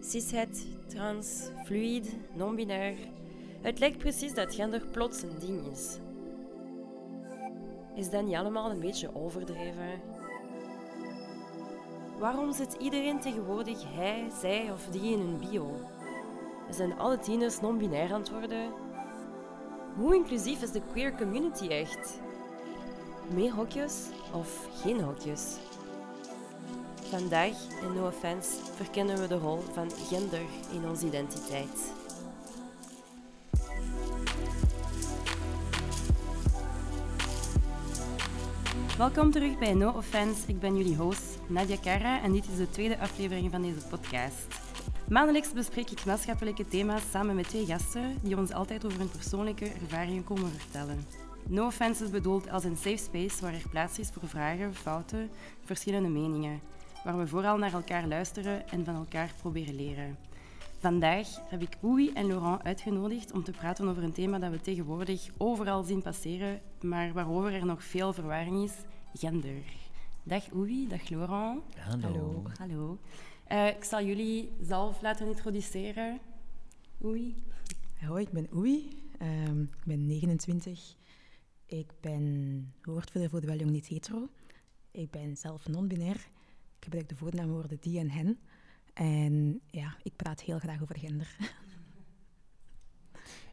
cishet, trans, fluid, non-binair. Het lijkt precies dat gender plots een ding is. Is dat niet allemaal een beetje overdreven? Waarom zit iedereen tegenwoordig hij, zij of die in een bio? Zijn alle tieners non-binair aan? Hoe inclusief is de queer community echt? Meer hokjes of geen hokjes? Vandaag, in No Offense, verkennen we de rol van gender in onze identiteit. Welkom terug bij No Offense. Ik ben jullie host, Nadia Kara, en dit is de tweede aflevering van deze podcast. Maandelijks bespreek ik maatschappelijke thema's samen met twee gasten die ons altijd over hun persoonlijke ervaringen komen vertellen. No Offense is bedoeld als een safe space waar er plaats is voor vragen, fouten, verschillende meningen, waar we vooral naar elkaar luisteren en van elkaar proberen leren. Vandaag heb ik Oei en Laurent uitgenodigd om te praten over een thema dat we tegenwoordig overal zien passeren, maar waarover er nog veel verwarring is, gender. Dag Oei, dag Laurent. Hallo. Hallo. Uh, ik zal jullie zelf laten introduceren. Oei. Hoi, ik ben Oei. Um, ik ben 29. Ik ben woordvoerder voor de Wel Niet Hetero. Ik ben zelf non-binair. Ik gebruik de voornaamwoorden die en hen. En ja, ik praat heel graag over gender.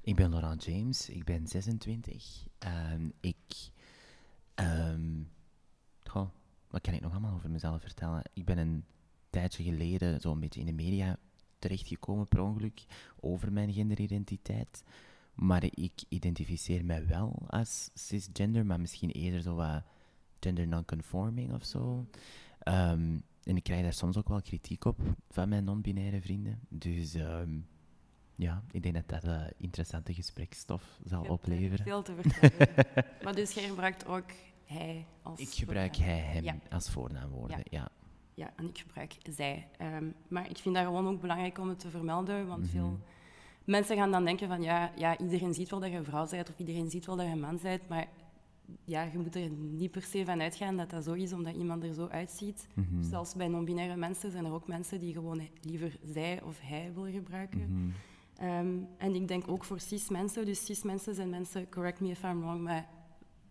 Ik ben Laurent James, ik ben 26. Um, ik. Um, goh, wat kan ik nog allemaal over mezelf vertellen? Ik ben een tijdje geleden zo'n beetje in de media terechtgekomen per ongeluk over mijn genderidentiteit. Maar ik identificeer mij wel als cisgender, maar misschien eerder zo wat gender non-conforming of zo. Um, en ik krijg daar soms ook wel kritiek op van mijn non-binaire vrienden. Dus um, ja, ik denk dat dat uh, interessante gespreksstof zal opleveren. Veel te vertellen. maar dus jij gebruikt ook hij als Ik gebruik hij, hem als voornaamwoorden, ja. ja. en ik gebruik zij. Um, maar ik vind dat gewoon ook belangrijk om het te vermelden, want mm -hmm. veel mensen gaan dan denken van ja, ja, iedereen ziet wel dat je een vrouw bent of iedereen ziet wel dat je een man bent, maar ja, je moet er niet per se van uitgaan dat dat zo is omdat iemand er zo uitziet. Mm -hmm. Zelfs bij non-binaire mensen zijn er ook mensen die gewoon liever zij of hij willen gebruiken. Mm -hmm. um, en ik denk ook voor cis-mensen, dus cis-mensen zijn mensen, correct me if I'm wrong, maar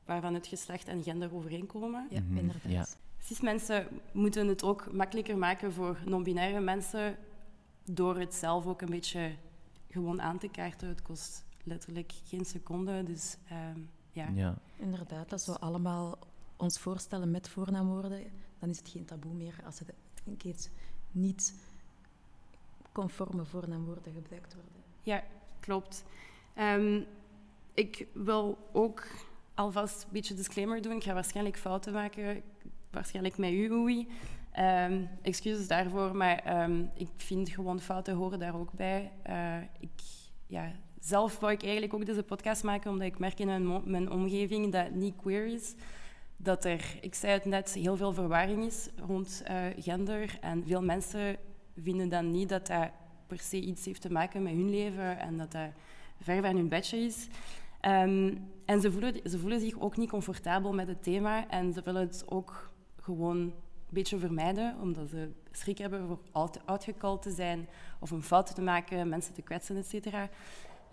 waarvan het geslacht en gender overeenkomen. Ja, mm -hmm. inderdaad. Ja. Cis-mensen moeten het ook makkelijker maken voor non-binaire mensen door het zelf ook een beetje gewoon aan te kaarten. Het kost letterlijk geen seconde, dus... Um, ja. ja. Inderdaad, als we allemaal ons voorstellen met voornaamwoorden, dan is het geen taboe meer als er een keer niet conforme voornaamwoorden gebruikt worden. Ja, klopt. Um, ik wil ook alvast een beetje disclaimer doen. Ik ga waarschijnlijk fouten maken, waarschijnlijk met u, Oei. Um, excuses daarvoor, maar um, ik vind gewoon fouten horen daar ook bij. Uh, ik, ja, zelf wou ik eigenlijk ook deze podcast maken, omdat ik merk in mijn, mijn omgeving dat niet queer is. Dat er, ik zei het net, heel veel verwarring is rond uh, gender. En veel mensen vinden dan niet dat dat per se iets heeft te maken met hun leven en dat dat ver van hun bedje is. Um, en ze voelen, ze voelen zich ook niet comfortabel met het thema en ze willen het ook gewoon een beetje vermijden, omdat ze schrik hebben voor uitgekald te zijn of een fout te maken, mensen te kwetsen, et cetera.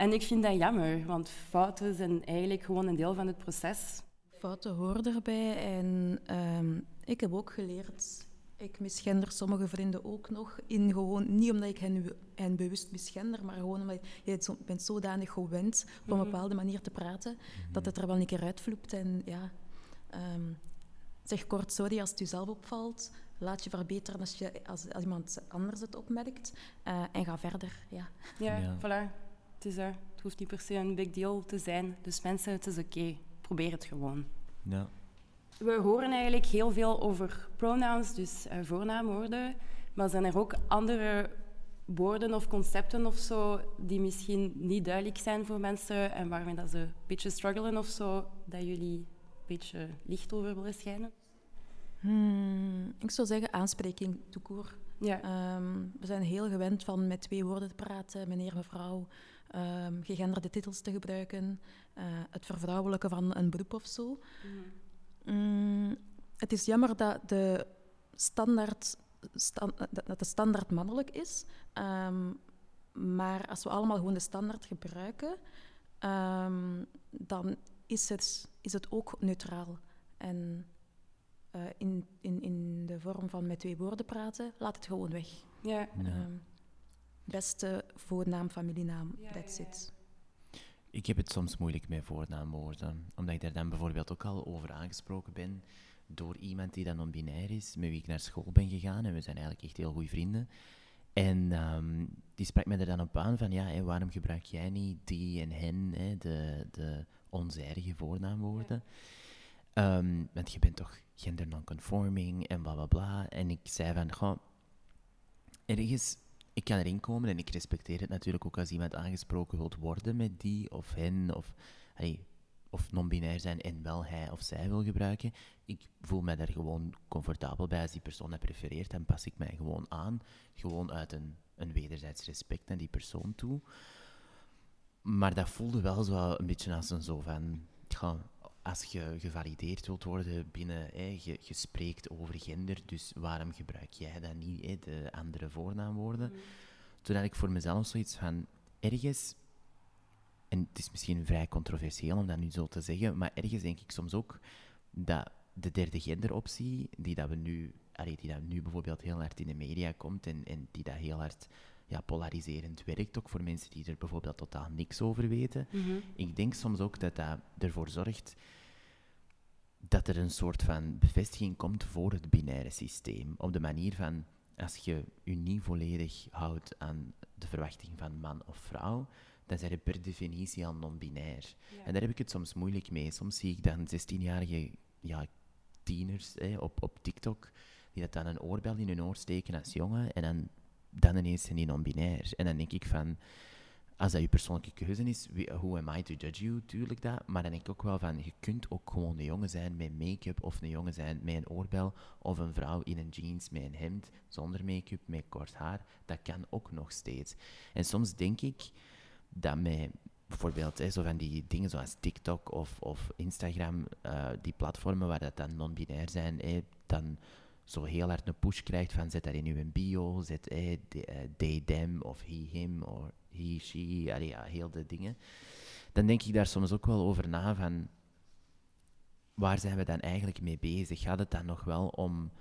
En ik vind dat jammer, want fouten zijn eigenlijk gewoon een deel van het proces. Fouten horen erbij en um, ik heb ook geleerd, ik misgender sommige vrienden ook nog, in gewoon, niet omdat ik hen, hen bewust misgender, maar gewoon omdat je zo, bent zodanig gewend op een bepaalde manier te praten, dat het er wel een keer uitvloept. En ja, um, zeg kort sorry als het je zelf opvalt, laat je verbeteren als, je, als, als iemand anders het opmerkt uh, en ga verder. Ja, ja, ja. voilà. Het, is er. het hoeft niet per se een big deal te zijn. Dus mensen, het is oké. Okay. Probeer het gewoon. Ja. We horen eigenlijk heel veel over pronouns, dus uh, voornaamwoorden. Maar zijn er ook andere woorden of concepten of zo die misschien niet duidelijk zijn voor mensen en waarmee dat ze een beetje struggelen of zo, dat jullie een beetje licht over willen schijnen? Hmm, ik zou zeggen aanspreking, toekoor. Ja. Um, we zijn heel gewend van met twee woorden te praten, meneer, mevrouw, um, gegenderde titels te gebruiken, uh, het vervrouwelijken van een beroep of zo. Mm. Mm, het is jammer dat de standaard stan- dat, de standaard mannelijk is. Ehm, maar als we allemaal gewoon de standaard gebruiken, ehm, dan is het, is het ook neutraal. En eh, in, in, in de vorm van met twee woorden praten, laat het gewoon weg. Ja. Ja. Ehm, beste voornaam, familienaam, Ja, that's ja, ja. it. Ik heb het soms moeilijk met voornaamwoorden, omdat ik daar dan bijvoorbeeld ook al over aangesproken ben door iemand die dan non-binair is, met wie ik naar school ben gegaan. En we zijn eigenlijk echt heel goede vrienden. En ehm, die sprak me er dan op aan van, ja, hè, waarom gebruik jij niet die en hen, hè, de, de onzijdige voornaamwoorden? Ehm, want je bent toch gender non-conforming en bla bla bla. En ik zei van, goh, ergens, ik kan erin komen en ik respecteer het natuurlijk ook als iemand aangesproken wilt worden met die of hen of, allee, of non-binair zijn en wel hij of zij wil gebruiken. Ik voel mij daar gewoon comfortabel bij. Als die persoon dat prefereert, dan pas ik mij gewoon aan. Gewoon uit een, een wederzijds respect naar die persoon toe. Maar dat voelde wel zo een beetje als een zo van... ja, als je gevalideerd wilt worden binnen... Hè, je, je spreekt over gender, dus waarom gebruik jij dan niet, hè, de andere voornaamwoorden? Toen had ik voor mezelf zoiets van... Ergens... En het is misschien vrij controversieel om dat nu zo te zeggen, maar ergens denk ik soms ook dat de derde genderoptie, die dat we nu, allee, die dat nu bijvoorbeeld heel hard in de media komt en, en die dat heel hard ja, polariserend werkt, ook voor mensen die er bijvoorbeeld totaal niks over weten. Mhm. Ik denk soms ook dat dat ervoor zorgt dat er een soort van bevestiging komt voor het binaire systeem. Op de manier van, als je je niet volledig houdt aan de verwachting van man of vrouw, dan zijn je per definitie al non-binair. Ja. En daar heb ik het soms moeilijk mee. Soms zie ik dan 16-jarige ja, tieners hè, op, op TikTok die dat dan een oorbel in hun oor steken als jongen en dan, dan ineens zijn die non-binair. En dan denk ik van, als dat je persoonlijke keuze is, who am I to judge you, tuurlijk dat. Maar dan denk ik ook wel van, je kunt ook gewoon een jongen zijn met make-up of een jongen zijn met een oorbel of een vrouw in een jeans met een hemd zonder make-up, met kort haar. Dat kan ook nog steeds. En soms denk ik dat met bijvoorbeeld hè, zo van die dingen zoals TikTok of, of Instagram, eh, die platformen waar dat dan non-binair zijn, hè, dan zo heel hard een push krijgt van zet dat in uw bio, zet de, eh, they, them of he, him of he, she, allee, ja, heel de dingen. Dan denk ik daar soms ook wel over na van waar zijn we dan eigenlijk mee bezig? Gaat het dan nog wel om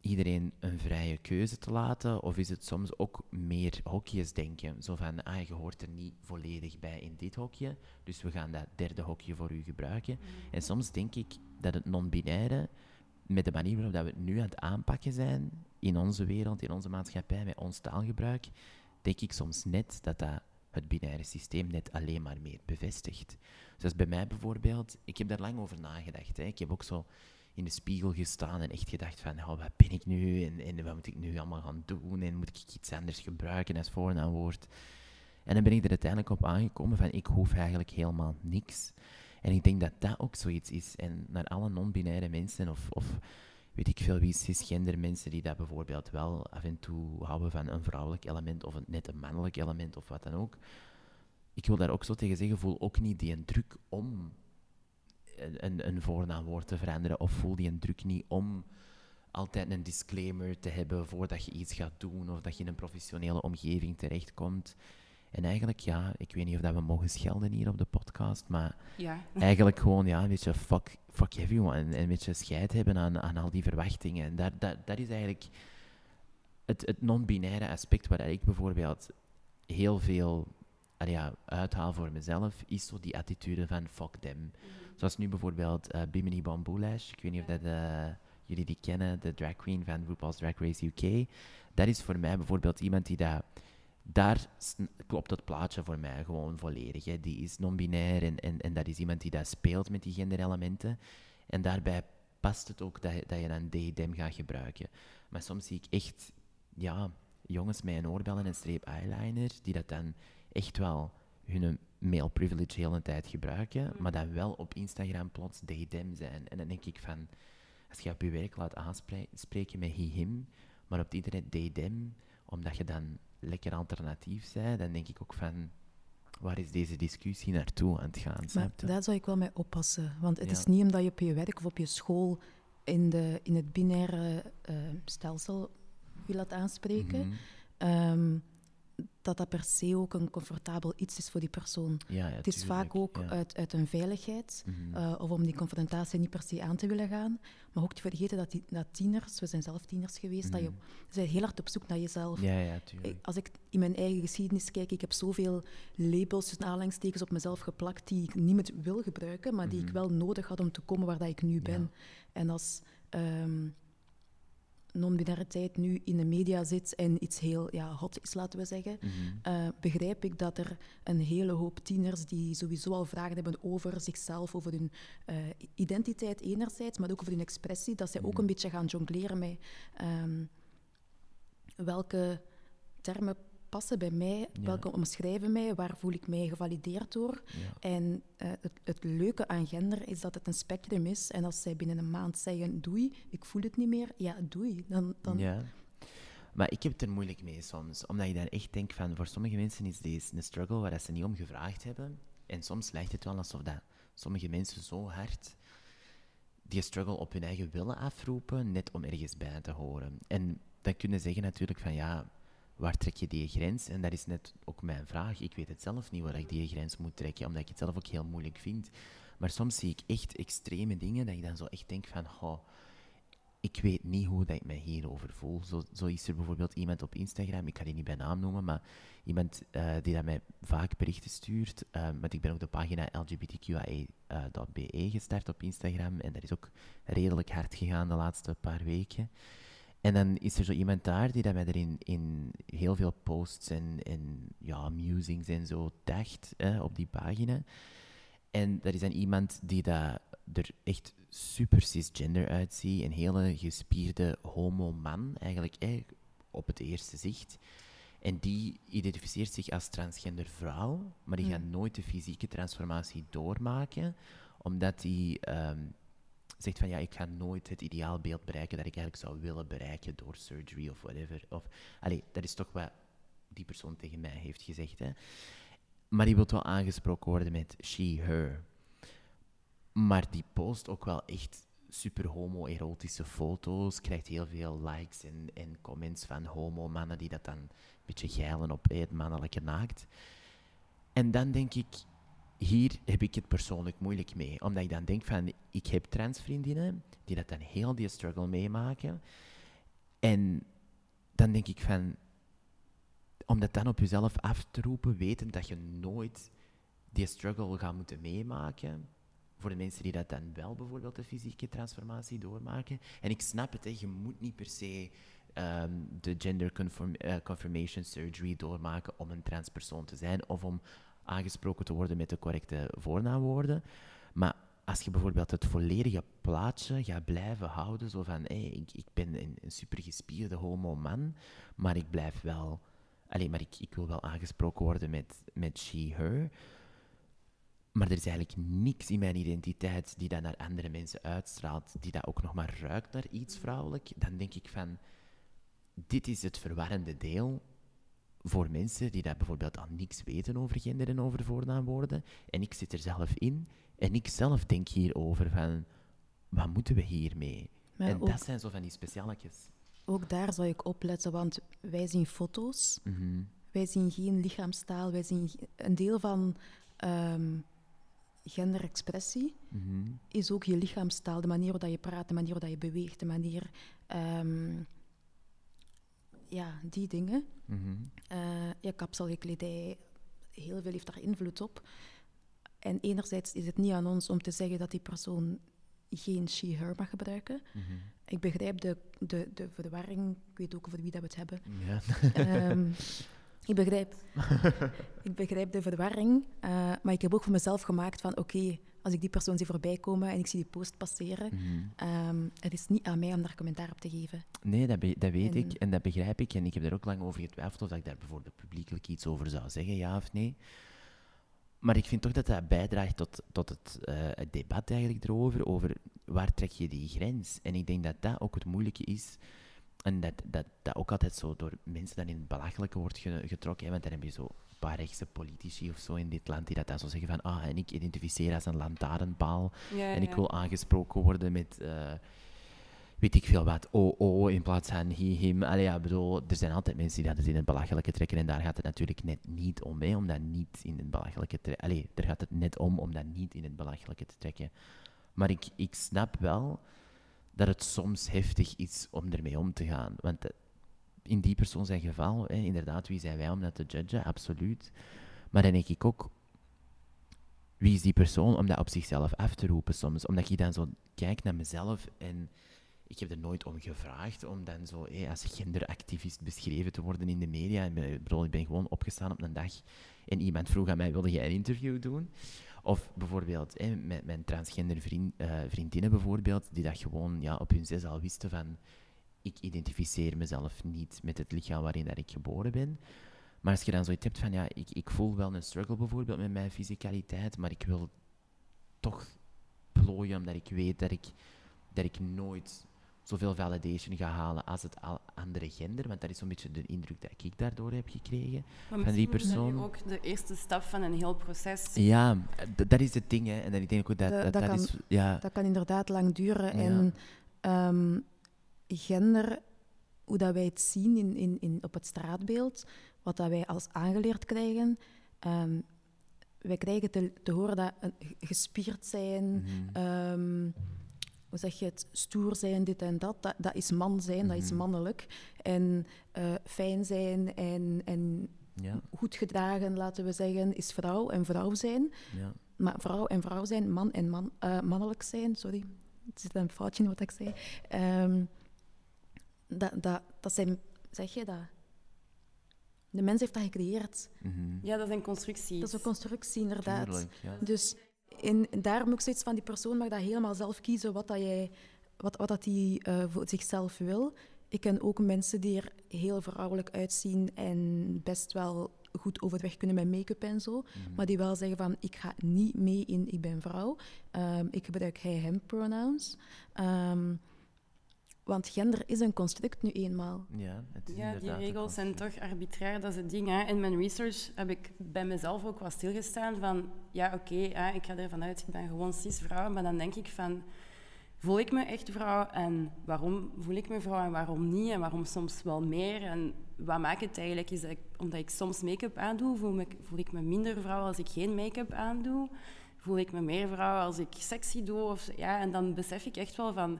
iedereen een vrije keuze te laten? Of is het soms ook meer hokjes denken? Zo van, ah, je hoort er niet volledig bij in dit hokje, dus we gaan dat derde hokje voor u gebruiken. En soms denk ik dat het non-binaire, met de manier waarop dat we het nu aan het aanpakken zijn, in onze wereld, in onze maatschappij, met ons taalgebruik, denk ik soms net dat dat het binaire systeem net alleen maar meer bevestigt. Zoals bij mij bijvoorbeeld, ik heb daar lang over nagedacht. Hè. Ik heb ook zo in de spiegel gestaan en echt gedacht van, oh, wat ben ik nu en, en wat moet ik nu allemaal gaan doen en moet ik iets anders gebruiken als voornaamwoord. En dan ben ik er uiteindelijk op aangekomen van, ik hoef eigenlijk helemaal niks. En ik denk dat dat ook zoiets is. En naar alle non-binaire mensen of, of weet ik veel wie cisgender mensen die dat bijvoorbeeld wel af en toe houden van een vrouwelijk element of een, net een mannelijk element of wat dan ook. Ik wil daar ook zo tegen zeggen, voel ook niet die een druk om een, een, een voornaamwoord te veranderen of voel die een druk niet om altijd een disclaimer te hebben voordat je iets gaat doen of dat je in een professionele omgeving terechtkomt. En eigenlijk, ja, ik weet niet of dat we mogen schelden hier op de podcast, maar Ja. eigenlijk gewoon ja, een beetje fuck, fuck everyone. En een beetje scheid hebben aan, aan al die verwachtingen. En dat, dat, dat is eigenlijk het, het non-binaire aspect waar ik bijvoorbeeld heel veel ja, uithaal voor mezelf, is zo die attitude van fuck them. Zoals nu bijvoorbeeld eh Bimini Bamboulash. Ik weet niet of dat, eh, jullie die kennen, de drag queen van RuPaul's Drag Race UK. Dat is voor mij bijvoorbeeld iemand die dat daar klopt het plaatje voor mij gewoon volledig. Hè. Die is non-binair en, en, en dat is iemand die dat speelt met die genderelementen. En daarbij past het ook dat, je- dat je dan them gaat gebruiken. Maar soms zie ik echt, ja, jongens met een oorbel en een streep eyeliner, die dat dan echt wel hun male privilege heel een tijd gebruiken, maar dan wel op Instagram plots them zijn. En dan denk ik van, als je op je werk laat aanspreken met he, him, maar op het internet them, omdat je dan lekker alternatief bent, dan denk ik ook van, waar is deze discussie naartoe aan het gaan? Maar daar zou ik wel mee oppassen. Want het Ja. is niet omdat je op je werk of op je school in, de, in het binaire eh, stelsel wil dat aanspreken, Mhm. ehm, dat dat per se ook een comfortabel iets is voor die persoon. Ja, ja, het is tuurlijk, vaak ook ja. uit, uit een veiligheid, Mhm. eh, of om die confrontatie niet per se aan te willen gaan. Maar ook te vergeten dat, die, dat tieners, we zijn zelf tieners geweest, dat je, Mhm. bent heel hard op zoek naar jezelf. Ja, ja, tuurlijk. Ik- Als ik in mijn eigen geschiedenis kijk, ik heb zoveel labels, tussen aanhalingstekens, op mezelf geplakt die ik niet meer wil gebruiken, maar die ik Mhm. wel nodig had om te komen waar dat ik nu ben. En als ehm non-binariteit nu in de media zit en iets heel ja, hot is, laten we zeggen, Mhm. eh, begrijp ik dat er een hele hoop tieners die sowieso al vragen hebben over zichzelf, over hun eh, identiteit enerzijds, maar ook over hun expressie, dat zij ook Mhm. een beetje gaan jongleren met ehm, welke termen passen bij mij, welke omschrijven mij, waar voel ik mij gevalideerd door. En eh, het, het leuke aan gender is dat het een spectrum is. En als zij binnen een maand zeggen, doei, ik voel het niet meer, ja, doei. Dan, dan, Ja. Maar ik heb het er moeilijk mee soms. Omdat je dan echt denkt van, voor sommige mensen is deze een struggle waar ze niet om gevraagd hebben. En soms lijkt het wel alsof dat sommige mensen zo hard die struggle op hun eigen willen afroepen, net om ergens bij te horen. En dan kunnen ze zeggen natuurlijk van, ja, waar trek je die grens? En dat is net ook mijn vraag. Ik weet het zelf niet waar ik die grens moet trekken, omdat ik het zelf ook heel moeilijk vind. Maar soms zie ik echt extreme dingen dat ik dan zo echt denk van, oh, ik weet niet hoe dat ik mij hierover voel. Zo, zo is er bijvoorbeeld iemand op Instagram, ik ga die niet bij naam noemen, maar iemand eh, die dat mij vaak berichten stuurt. eh, want ik ben ook de pagina LGBTQIA.be gestart op Instagram en dat is ook redelijk hard gegaan de laatste paar weken. En dan is er zo iemand daar die dat mij er in, heel veel posts en, en ja, musings en zo dacht eh, op die pagina. En dat is dan iemand die dat er echt super cisgender uitziet. Een hele gespierde homo-man, eigenlijk eh, op het eerste zicht. En die identificeert zich als transgender vrouw, maar die Hmm. gaat nooit de fysieke transformatie doormaken, omdat hij ehm, zegt van ja, ik ga nooit het ideaalbeeld bereiken dat ik eigenlijk zou willen bereiken door surgery of whatever. Of, allee, dat is toch wat die persoon tegen mij heeft gezegd. Hè. Maar die wil wel aangesproken worden met she, her. Maar die post ook wel echt super homo-erotische foto's, krijgt heel veel likes en, en comments van homo-mannen die dat dan een beetje geilen op het mannelijke naakt. En dan denk ik, hier heb ik het persoonlijk moeilijk mee. Omdat ik dan denk van, ik heb transvriendinnen die dat dan heel die struggle meemaken. En dan denk ik van, om dat dan op jezelf af te roepen, weten dat je nooit die struggle gaat moeten meemaken. Voor de mensen die dat dan wel bijvoorbeeld de fysieke transformatie doormaken. En ik snap het, hè, je moet niet per se ehm, de gender eh, confirmation surgery doormaken om een transpersoon te zijn of om aangesproken te worden met de correcte voornaamwoorden. Maar als je bijvoorbeeld het volledige plaatje gaat blijven houden, zo van hey, ik, ik ben een, een supergespierde homo-man, maar ik blijf wel. Alleen, maar ik, ik wil wel aangesproken worden met, met she, her. Maar er is eigenlijk niks in mijn identiteit die dat naar andere mensen uitstraalt, die dat ook nog maar ruikt naar iets vrouwelijk. Dan denk ik van, dit is het verwarrende deel voor mensen die dat bijvoorbeeld al niks weten over gender en over voornaamwoorden. En ik zit er zelf in. En ik zelf denk hierover van, wat moeten we hiermee? Maar en ook, dat zijn zo van die specialetjes. ook daar zou ik opletten, want wij zien foto's, Mhm. wij zien geen lichaamstaal, wij zien een deel van ehm, genderexpressie Mhm. is ook je lichaamstaal, de manier waarop je praat, de manier waarop je beweegt, de manier, ehm, ja, die dingen. Je kapsel, je kledij, heel veel heeft daar invloed op. En enerzijds is het niet aan ons om te zeggen dat die persoon geen she-her mag gebruiken. Mhm. Ik begrijp de, de, de verwarring, ik weet ook over wie dat we het hebben. Ja. Ehm, ik, begrijp, ik begrijp de verwarring, eh, maar ik heb ook voor mezelf gemaakt van oké, als ik die persoon zie voorbij komen en ik zie die post passeren, ehm, het is niet aan mij om daar commentaar op te geven. Nee, dat, dat weet En- ik en dat begrijp ik. En ik heb er ook lang over getwijfeld of dat ik daar bijvoorbeeld publiekelijk iets over zou zeggen, ja of nee. Maar ik vind toch dat dat bijdraagt tot, tot het, eh, het debat eigenlijk erover, over waar trek je die grens. En ik denk dat dat ook het moeilijke is. En dat dat, dat ook altijd zo door mensen dan in het belachelijke wordt ge- getrokken. hè, Want dan heb je zo paar rechtse politici of zo in dit land die dat dan zo zeggen van ah, en ik identificeer als een lantaarnpaal. Ja, En ik wil aangesproken worden met, eh, weet ik veel wat, oh, oh, in plaats van he, him. Allee, ja, bedoel, er zijn altijd mensen die dat in het belachelijke trekken en daar gaat het natuurlijk net niet om, hè, om dat niet in het belachelijke te Allee, daar gaat het net om om dat niet in het belachelijke te trekken. Maar ik, ik snap wel dat het soms heftig is om ermee om te gaan. Want in die persoon zijn geval, hè, inderdaad, wie zijn wij om dat te judgen? Absoluut. Maar dan denk ik ook, wie is die persoon om dat op zichzelf af te roepen soms? Omdat ik dan zo kijk naar mezelf en ik heb er nooit om gevraagd om dan zo als genderactivist beschreven te worden in de media. Ik ben, ik ben gewoon opgestaan op een dag en iemand vroeg aan mij, wilde jij een interview doen? Of bijvoorbeeld met mijn transgender vriend, uh, vriendinnen bijvoorbeeld, die dat gewoon ja, op hun zes al wisten van ik identificeer mezelf niet met het lichaam waarin dat ik geboren ben. Maar als je dan zoiets hebt van, ja, ik, ik voel wel een struggle bijvoorbeeld met mijn fysicaliteit, maar ik wil toch plooien omdat ik weet dat ik, dat ik nooit zoveel validation ga halen als het andere gender. Want dat is zo'n beetje de indruk dat ik daardoor heb gekregen van die persoon. Dat is ook de eerste stap van een heel proces. Ja, dat is het ding. Hè. En dan ik denk ook dat dat, dat, kan, is... Ja. Dat kan inderdaad lang duren. En um, gender, hoe dat wij het zien in, in, in, op het straatbeeld, wat dat wij als aangeleerd krijgen... Um, wij krijgen te, te horen dat uh, gespierd zijn... Mm -hmm. um, hoe zeg je het, stoer zijn, dit en dat, dat, dat is man zijn, dat is mhm. mannelijk. En uh, fijn zijn en, en ja. goed gedragen, laten we zeggen, is vrouw en vrouw zijn. Ja. Maar vrouw en vrouw zijn, man en man, uh, mannelijk zijn, sorry, het zit een foutje in wat ik zei. Um, dat, dat, dat zijn, zeg je dat? De mens heeft dat gecreëerd. Mm -hmm. Ja, dat is een constructie. Dat is een constructie, inderdaad. Tuurlijk, ja. Dus en daarom ook zoiets van die persoon mag dat helemaal zelf kiezen wat dat jij, wat, wat dat die uh, voor zichzelf wil. Ik ken ook mensen die er heel vrouwelijk uitzien en best wel goed overweg kunnen met make-up en zo. Mhm. Maar die wel zeggen van, ik ga niet mee in ik ben vrouw. Um, ik gebruik hij-hem pronouns. Um, want gender is een construct nu eenmaal. Ja, het is ja die regels zijn toch arbitrair, dat is het ding. Hè. In mijn research heb ik bij mezelf ook wat stilgestaan van... Ja, oké, okay, ik ga ervan uit, ik ben gewoon cis-vrouw. Maar dan denk ik van... Voel ik me echt vrouw? En waarom voel ik me vrouw en waarom niet? En waarom soms wel meer? En wat maakt het eigenlijk? Is dat omdat ik soms make-up aandoe, voel, me, voel ik me minder vrouw als ik geen make-up aandoe? Voel ik me meer vrouw als ik sexy doe? Of, ja, en dan besef ik echt wel van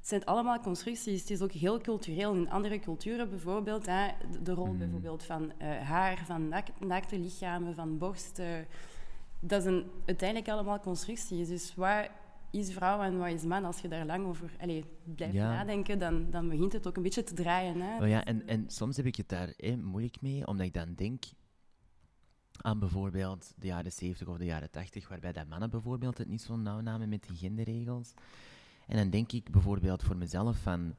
het zijn allemaal constructies. Het is ook heel cultureel. In andere culturen bijvoorbeeld, hè, de rol mm. bijvoorbeeld van uh, haar, van naak naakte lichamen, van borsten. Dat zijn uiteindelijk allemaal constructies. Dus wat is vrouw en wat is man? Als je daar lang over allez, blijft nadenken, dan, dan begint het ook een beetje te draaien. Hè. Oh ja, en, en soms heb ik het daar eh, moeilijk mee, omdat ik dan denk aan bijvoorbeeld de jaren 70 of de jaren 80, waarbij dat mannen bijvoorbeeld het niet zo nauw namen met die genderregels. En dan denk ik bijvoorbeeld voor mezelf van...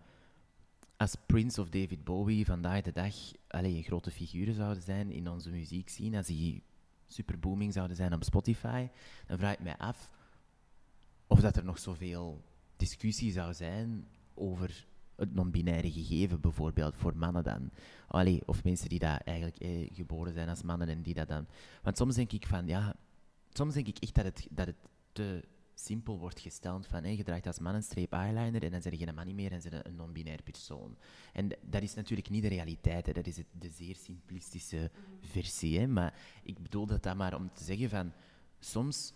Als Prince of David Bowie vandaag de dag allee, grote figuren zouden zijn in onze muziek zien, als die super booming zouden zijn op Spotify, dan vraag ik mij af of dat er nog zoveel discussie zou zijn over het non-binaire gegeven, bijvoorbeeld voor mannen dan. Of mensen die daar eigenlijk eh, geboren zijn als mannen en die dat dan. Want soms denk ik van ja, soms denk ik echt dat het, dat het te simpel wordt gesteld van je draagt als man een streep eyeliner en dan zeg je een man niet meer en zijn een non-binair persoon. En dat is natuurlijk niet de realiteit, hè. dat is het, de zeer simplistische versie. Hè. Maar ik bedoel dat dan maar om te zeggen van soms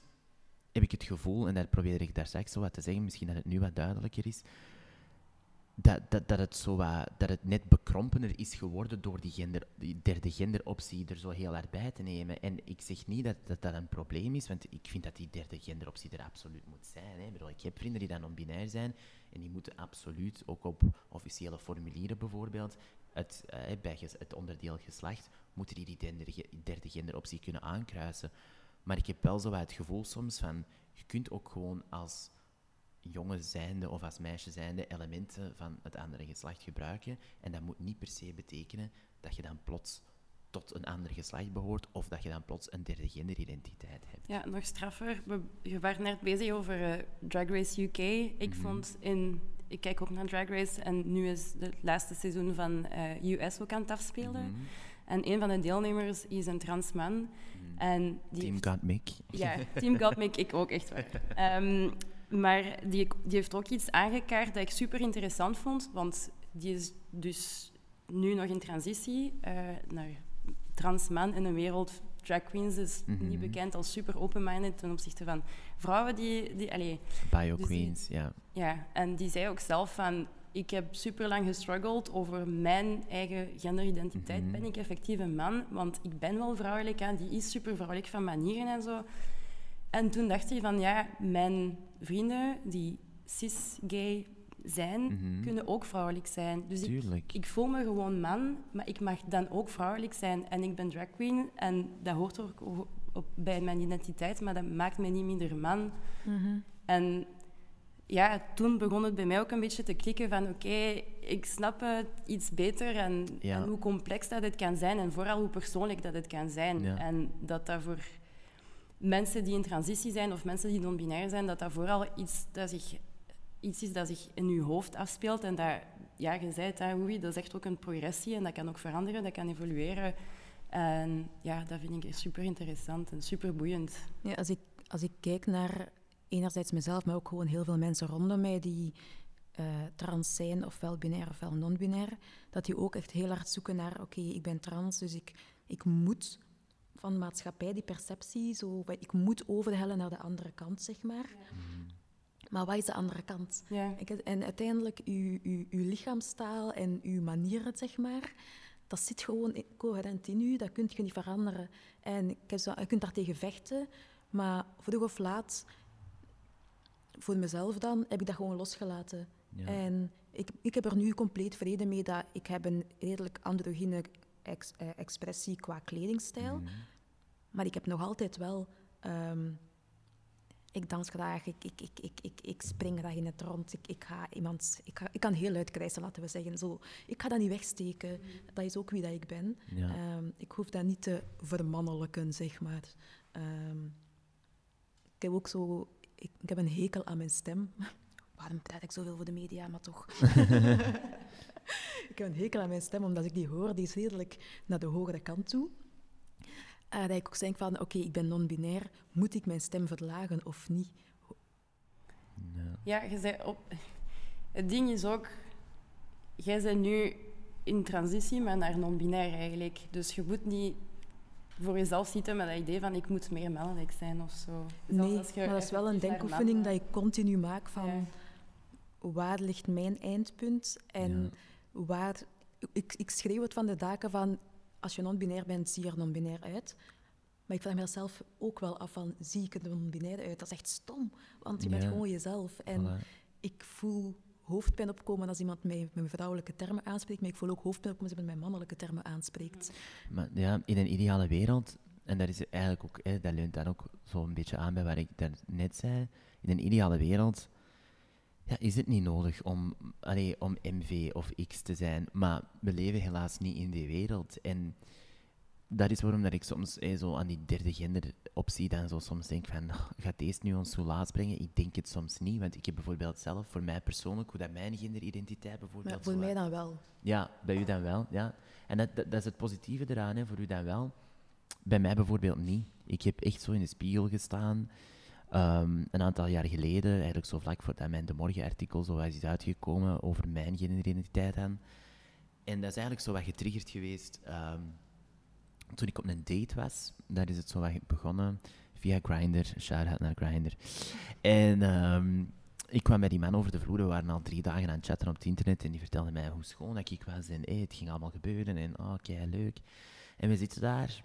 heb ik het gevoel, en dat probeer ik daar straks zo wat te zeggen, misschien dat het nu wat duidelijker is, dat, dat, dat, het zo dat het net bekrompener is geworden door die, gender, die derde genderoptie er zo heel hard bij te nemen. En ik zeg niet dat, dat een probleem is, want ik vind dat die derde genderoptie er absoluut moet zijn. Hè. Ik, ik heb vrienden die dan non-binair zijn en die moeten absoluut, ook op officiële formulieren bijvoorbeeld, het, eh, bij het onderdeel geslacht, moeten die die derde, derde genderoptie kunnen aankruisen. Maar ik heb wel zo het gevoel soms van, je kunt ook gewoon als jongen zijnde of als meisje zijnde elementen van het andere geslacht gebruiken. En dat moet niet per se betekenen dat je dan plots tot een ander geslacht behoort of dat je dan plots een derde genderidentiteit hebt. Ja, nog straffer. We, je waren net bezig over uh, Drag Race UK. Ik mhm. vond in... Ik kijk ook naar Drag Race en nu is het laatste seizoen van uh, eh, US ook aan het afspelen. Mhm. En een van de deelnemers is een trans man. Mhm. En die Team heeft... Ja, Team Got ik ook, echt waar. Um, maar die, die heeft ook iets aangekaart dat ik super interessant vond, want die is dus nu nog in transitie uh, naar trans man in een wereld. Drag queens is Mhm. niet bekend als super open-minded ten opzichte van vrouwen die... die allee, Bio Dus Queens, ja. ja, en die zei ook zelf van... Ik heb super lang gestruggeld over mijn eigen genderidentiteit. Mhm. Ben ik effectief een man? Want ik ben wel vrouwelijk, hè. die is super vrouwelijk van manieren en zo. En toen dacht hij van, ja, mijn vrienden die cis-gay zijn, Mhm. kunnen ook vrouwelijk zijn. Dus ik, ik voel me gewoon man, maar ik mag dan ook vrouwelijk zijn. En ik ben drag queen en dat hoort ook op, bij mijn identiteit, maar dat maakt mij niet minder man. Mhm. En ja, toen begon het bij mij ook een beetje te klikken van oké, ik snap het iets beter en, Ja. en hoe complex dat het kan zijn en vooral hoe persoonlijk dat het kan zijn. Ja. En dat dat voor mensen die in transitie zijn of mensen die non-binair zijn, dat dat vooral iets, dat zich, iets is dat zich in je hoofd afspeelt en dat, ja, je zei het, Oei, dat is echt ook een progressie en dat kan ook veranderen, dat kan evolueren. En ja, dat vind ik super interessant en super boeiend. Ja, als, ik, als ik kijk naar enerzijds mezelf, maar ook gewoon heel veel mensen rondom mij die eh, trans zijn, ofwel binair ofwel non-binair, dat die ook echt heel hard zoeken naar, oké, ik ben trans, dus ik, ik moet van de maatschappij die perceptie, zo, ik moet overhellen naar de andere kant, zeg maar. Maar wat is de andere kant? Ja. Ik, en uiteindelijk, uw, uw, uw lichaamstaal en uw manieren, zeg maar, dat zit gewoon coherent in u, dat kun je niet veranderen. En ik heb zo, je kunt daartegen vechten, maar vroeg of laat, voor mezelf dan, heb ik dat gewoon losgelaten. Ja. En ik, ik heb er nu compleet vrede mee dat ik heb een redelijk androgyne ex, eh, expressie qua kledingstijl, Mhm. maar ik heb nog altijd wel... ehm, ik dans graag, ik, ik, ik, ik, ik, ik spring graag in het rond. Ik, ik, ga iemand, ik, ga, ik kan heel luid krijsen, laten we zeggen. Zo. Ik ga dat niet wegsteken. Dat is ook wie dat ik ben. Ja. Ehm, ik hoef dat niet te vermannelijken, zeg maar. Ehm, ik heb ook zo... Ik, ik heb een hekel aan mijn stem. Waarom praat ik zoveel voor de media, maar toch. ik heb een hekel aan mijn stem, omdat ik die hoor. Die is redelijk naar de hogere kant toe. Eh, dat ik ook denk van, oké, ik ben non-binair. Moet ik mijn stem verlagen of niet? Ja. Ja, je zei op... Het ding is ook... Jij bent nu in transitie, maar naar non-binair eigenlijk. Dus je moet niet voor jezelf zitten met dat idee van ik moet meer mannelijk zijn of zo. Zelfs Nee, als je maar dat is wel een denkoefening dat ik continu maak van... Ja. waar ligt mijn eindpunt en Ja. Waar... Ik, ik schreeuw het van de daken van, als je non-binair bent, zie je er non-binair uit. Maar ik vraag mezelf ook wel af van, zie ik er non-binair uit? Dat is echt stom, want je bent gewoon jezelf. En Voilà. ik voel hoofdpijn opkomen als iemand mij met vrouwelijke termen aanspreekt, maar ik voel ook hoofdpijn opkomen als iemand met mannelijke termen aanspreekt. Maar ja, in een ideale wereld, en dat is eigenlijk ook, hè, dat leunt dan ook zo'n beetje aan bij wat ik daarnet zei. In een ideale wereld ja, is het niet nodig om, allee, om MV of X te zijn, maar we leven helaas niet in die wereld. En dat is waarom dat ik soms hè, zo aan die derde genderoptie dan zo soms denk van, "Oh, gaat deze nu ons soelaas brengen? Ik denk het soms niet, want ik heb bijvoorbeeld zelf, voor mij persoonlijk, hoe dat mijn genderidentiteit bijvoorbeeld Maar voor zo mij dan wel. ja, bij u dan wel, ja. En dat, dat, dat is het positieve eraan, hè, voor u dan wel. Bij mij bijvoorbeeld niet. Ik heb echt zo in de spiegel gestaan, ehm, een aantal jaar geleden, eigenlijk zo vlak voordat mijn De Morgen-artikel zo is uitgekomen over mijn genderidentiteit dan. En dat is eigenlijk zo wat getriggerd geweest ehm, toen ik op een date was. Daar is het zo wat begonnen, via Grindr, shout-out naar Grindr. En ehm, ik kwam bij die man over de vloer, we waren al drie dagen aan het chatten op het internet en die vertelde mij hoe schoon dat ik was en hey, het ging allemaal gebeuren en oh, kei leuk. En we zitten daar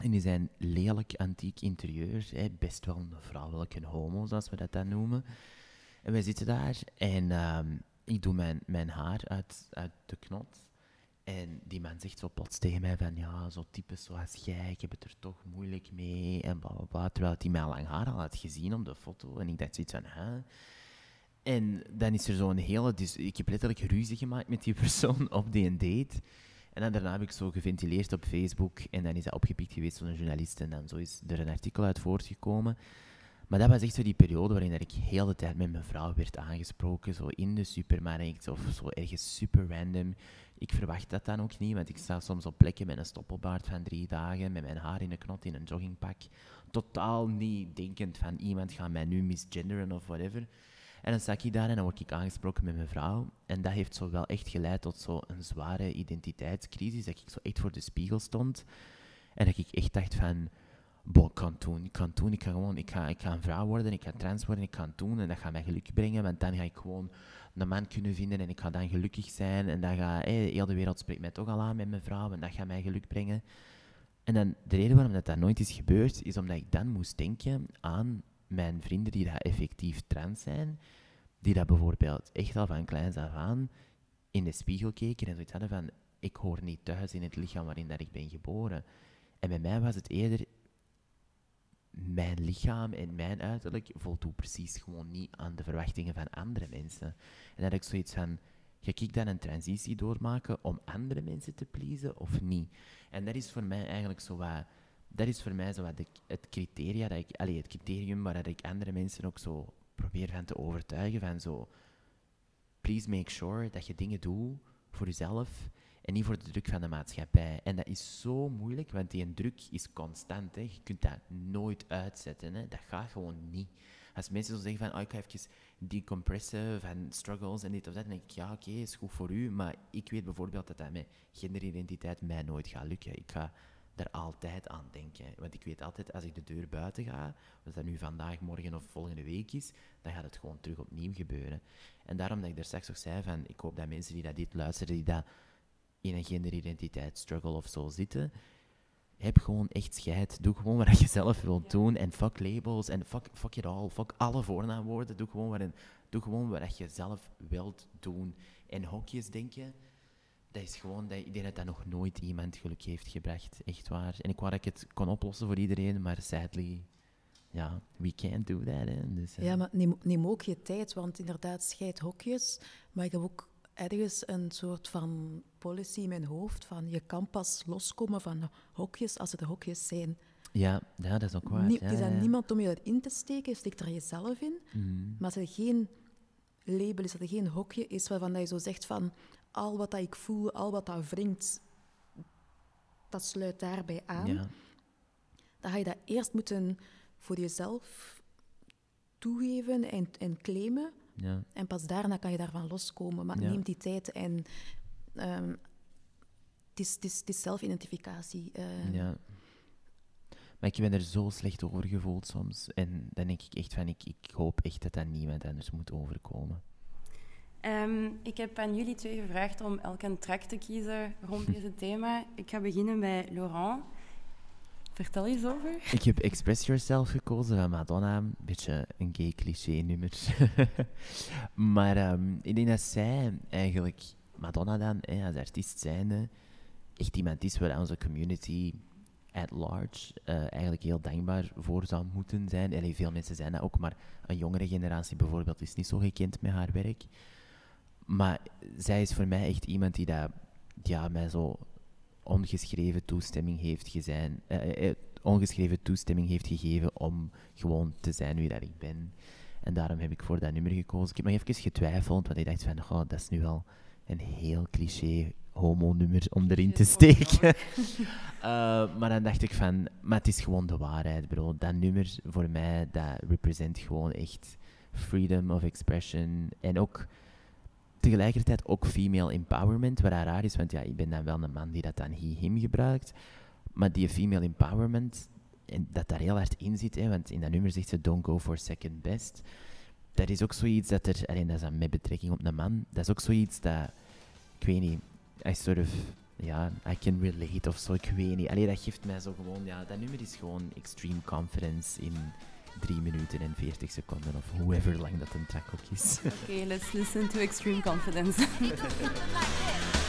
in zijn lelijk antiek interieur, hè, best wel een vrouwelijke homo, zoals we dat dan noemen. En we zitten daar en ehm, ik doe mijn, mijn haar uit, uit de knot. En die man zegt zo plots tegen mij van, ja, zo types zoals jij, ik heb het er toch moeilijk mee, en bla bla bla. Terwijl hij mij al lang haar al had gezien op de foto. En ik dacht zoiets van, hè? En dan is er zo'n hele... Dus ik heb letterlijk ruzie gemaakt met die persoon op die date. En dan daarna heb ik zo geventileerd op Facebook. En dan is dat opgepikt geweest door een journalist. En dan zo is er een artikel uit voortgekomen. Maar dat was echt zo die periode waarin dat ik heel de tijd met mijn vrouw werd aangesproken, zo in de supermarkt of zo ergens super random. Ik verwacht dat dan ook niet, want ik sta soms op plekken met een stoppelbaard van drie dagen, met mijn haar in een knot in een joggingpak. Totaal niet denkend van iemand gaat mij nu misgenderen of whatever. En dan sta ik daar en dan word ik aangesproken met mijn vrouw. En dat heeft zo wel echt geleid tot zo een zware identiteitscrisis, dat ik zo echt voor de spiegel stond. En dat ik echt dacht van, boh, ik kan het doen, ik kan het doen, ik kan gewoon, ik ga, ik ga een vrouw worden, ik ga trans worden, ik kan het doen en dat gaat mij geluk brengen, want dan ga ik gewoon een man kunnen vinden en ik ga dan gelukkig zijn en dan gaat, hey, heel de wereld spreekt mij toch al aan met mijn vrouw en dat gaat mij geluk brengen. En dan, de reden waarom dat, dat nooit is gebeurd, is omdat ik dan moest denken aan mijn vrienden die daar effectief trans zijn, die dat bijvoorbeeld echt al van kleins af aan in de spiegel keken en zoiets hadden van, ik hoor niet thuis in het lichaam waarin dat ik ben geboren. En bij mij was het eerder, mijn lichaam en mijn uiterlijk voldoet precies gewoon niet aan de verwachtingen van andere mensen. En dat ik zoiets van, ga ik dan een transitie doormaken om andere mensen te pleasen of niet? En dat is voor mij eigenlijk zo wat, dat is voor mij zo wat de, het criteria, dat ik, allee, het criterium waar ik andere mensen ook zo probeer van te overtuigen, van zo, please make sure dat je dingen doet voor jezelf en niet voor de druk van de maatschappij. En dat is zo moeilijk, want die druk is constant. Hè. Je kunt dat nooit uitzetten. Hè. Dat gaat gewoon niet. Als mensen zo zeggen van, oh, ik ga even decompressen van struggles en dit of dat, dan denk ik, ja, oké, is goed voor u, maar ik weet bijvoorbeeld dat dat met genderidentiteit mij nooit gaat lukken. Ik ga er altijd aan denken. Want ik weet altijd, als ik de deur buiten ga, of dat nu vandaag, morgen of volgende week is, dan gaat het gewoon terug opnieuw gebeuren. En daarom dat ik er straks ook zei van, ik hoop dat mensen die dat dit luisteren, die dat in een genderidentiteitsstruggle of zo zitten, heb gewoon echt scheid. Doe gewoon wat je zelf wilt doen. En fuck labels en fuck, fuck it all. Fuck alle voornaamwoorden. Doe gewoon, wat, doe gewoon wat je zelf wilt doen. En hokjes denken, dat is gewoon, dat, ik denk dat dat nog nooit iemand geluk heeft gebracht. Echt waar. En ik wou dat ik het kon oplossen voor iedereen, maar sadly, ja, we can't do that. Hè. Dus, Ja, maar neem, neem ook je tijd, want inderdaad, scheid hokjes. Maar ik heb ook ergens een soort van policy in mijn hoofd van je kan pas loskomen van hokjes als het hokjes zijn. Ja, ja dat is ook waar. Nie, ja, is aan ja. niemand om je erin te steken, je steekt er jezelf in. Mhm. Maar als er geen label is, als er geen hokje is waarvan dat je zo zegt van al wat dat ik voel, al wat dat wringt, dat sluit daarbij aan. Ja. Dan ga je dat eerst moeten voor jezelf toegeven en, en claimen. Ja. En pas daarna kan je daarvan loskomen. Maar Ja. neem die tijd en ehm, het, is, het, is, het is zelfidentificatie. eh. Ja. Maar ik ben er zo slecht over gevoeld soms. En dan denk ik echt van, ik, ik hoop echt dat dat niemand anders moet overkomen. Ehm, ik heb aan jullie twee gevraagd om elk een track te kiezen rond deze thema. Ik ga beginnen bij Laurent. Vertel eens over. Ik heb Express Yourself gekozen van Madonna. Een beetje een gay cliché nummer. maar ehm, ik denk dat zij eigenlijk, Madonna dan, hè, als artiest zijnde, echt iemand is waar onze community at large eh, eigenlijk heel dankbaar voor zou moeten zijn. Allee, veel mensen zijn dat ook, maar een jongere generatie bijvoorbeeld is niet zo gekend met haar werk. Maar zij is voor mij echt iemand die dat, ja, mij zo ongeschreven toestemming heeft, gezijn, eh, eh, ongeschreven toestemming heeft gegeven om gewoon te zijn wie dat ik ben. En daarom heb ik voor dat nummer gekozen. Ik heb nog even getwijfeld, want ik dacht van, oh, dat is nu wel een heel cliché homo-nummer om erin te steken. Eh, maar dan dacht ik van, maar het is gewoon de waarheid, bro. Dat nummer voor mij, dat represent gewoon echt freedom of expression. En ook tegelijkertijd ook female empowerment, wat raar is, want ja, ik ben dan wel een man die dat dan he-him gebruikt. Maar die female empowerment, en dat daar heel hard in zit, hè, want in dat nummer zegt ze don't go for second best. Dat is ook zoiets dat er, alleen dat is dan met betrekking op een man, dat is ook zoiets dat, ik weet niet, I sort of, ja, I can relate of zo, ik weet niet. Allee, dat geeft mij zo gewoon, ja, dat nummer is gewoon extreme confidence in 3 minuten en 40 seconden, of hoever lang dat een track ook is. Oké, let's listen to Extreme Confidence.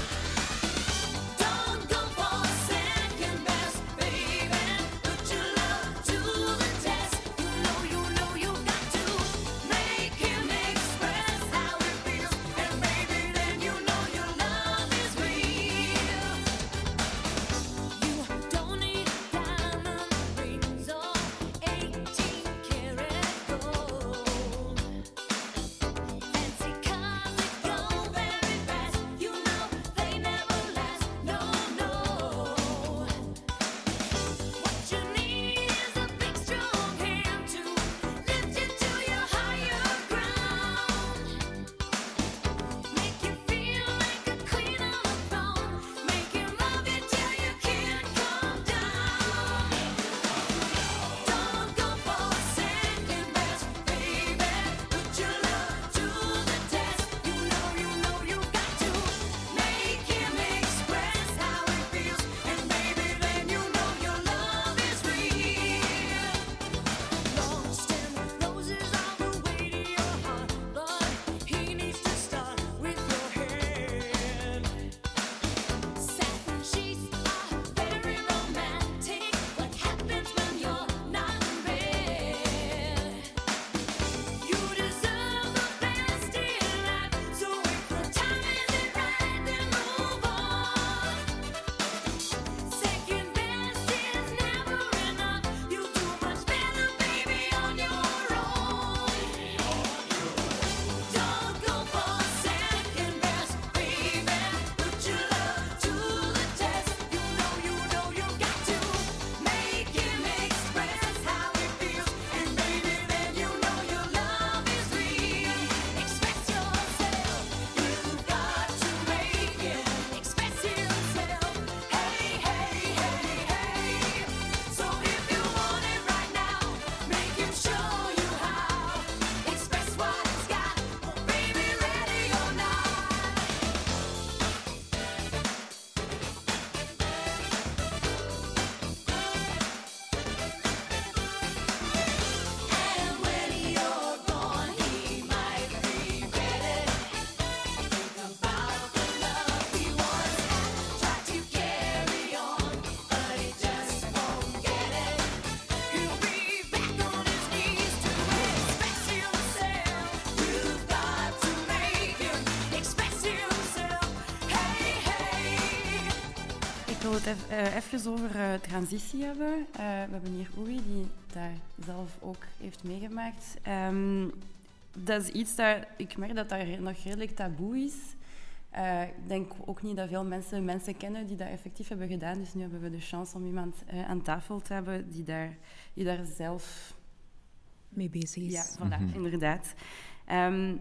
het eh, even over eh, transitie hebben. Eh, we hebben hier Oei, die daar zelf ook heeft meegemaakt. Ehm, dat is iets dat ik merk dat dat nog redelijk taboe is. Eh, ik denk ook niet dat veel mensen mensen kennen die dat effectief hebben gedaan. Dus nu hebben we de chance om iemand eh, aan tafel te hebben die daar, die daar zelf Mee bezig is. Ja, voilà, Mhm. inderdaad. Ehm,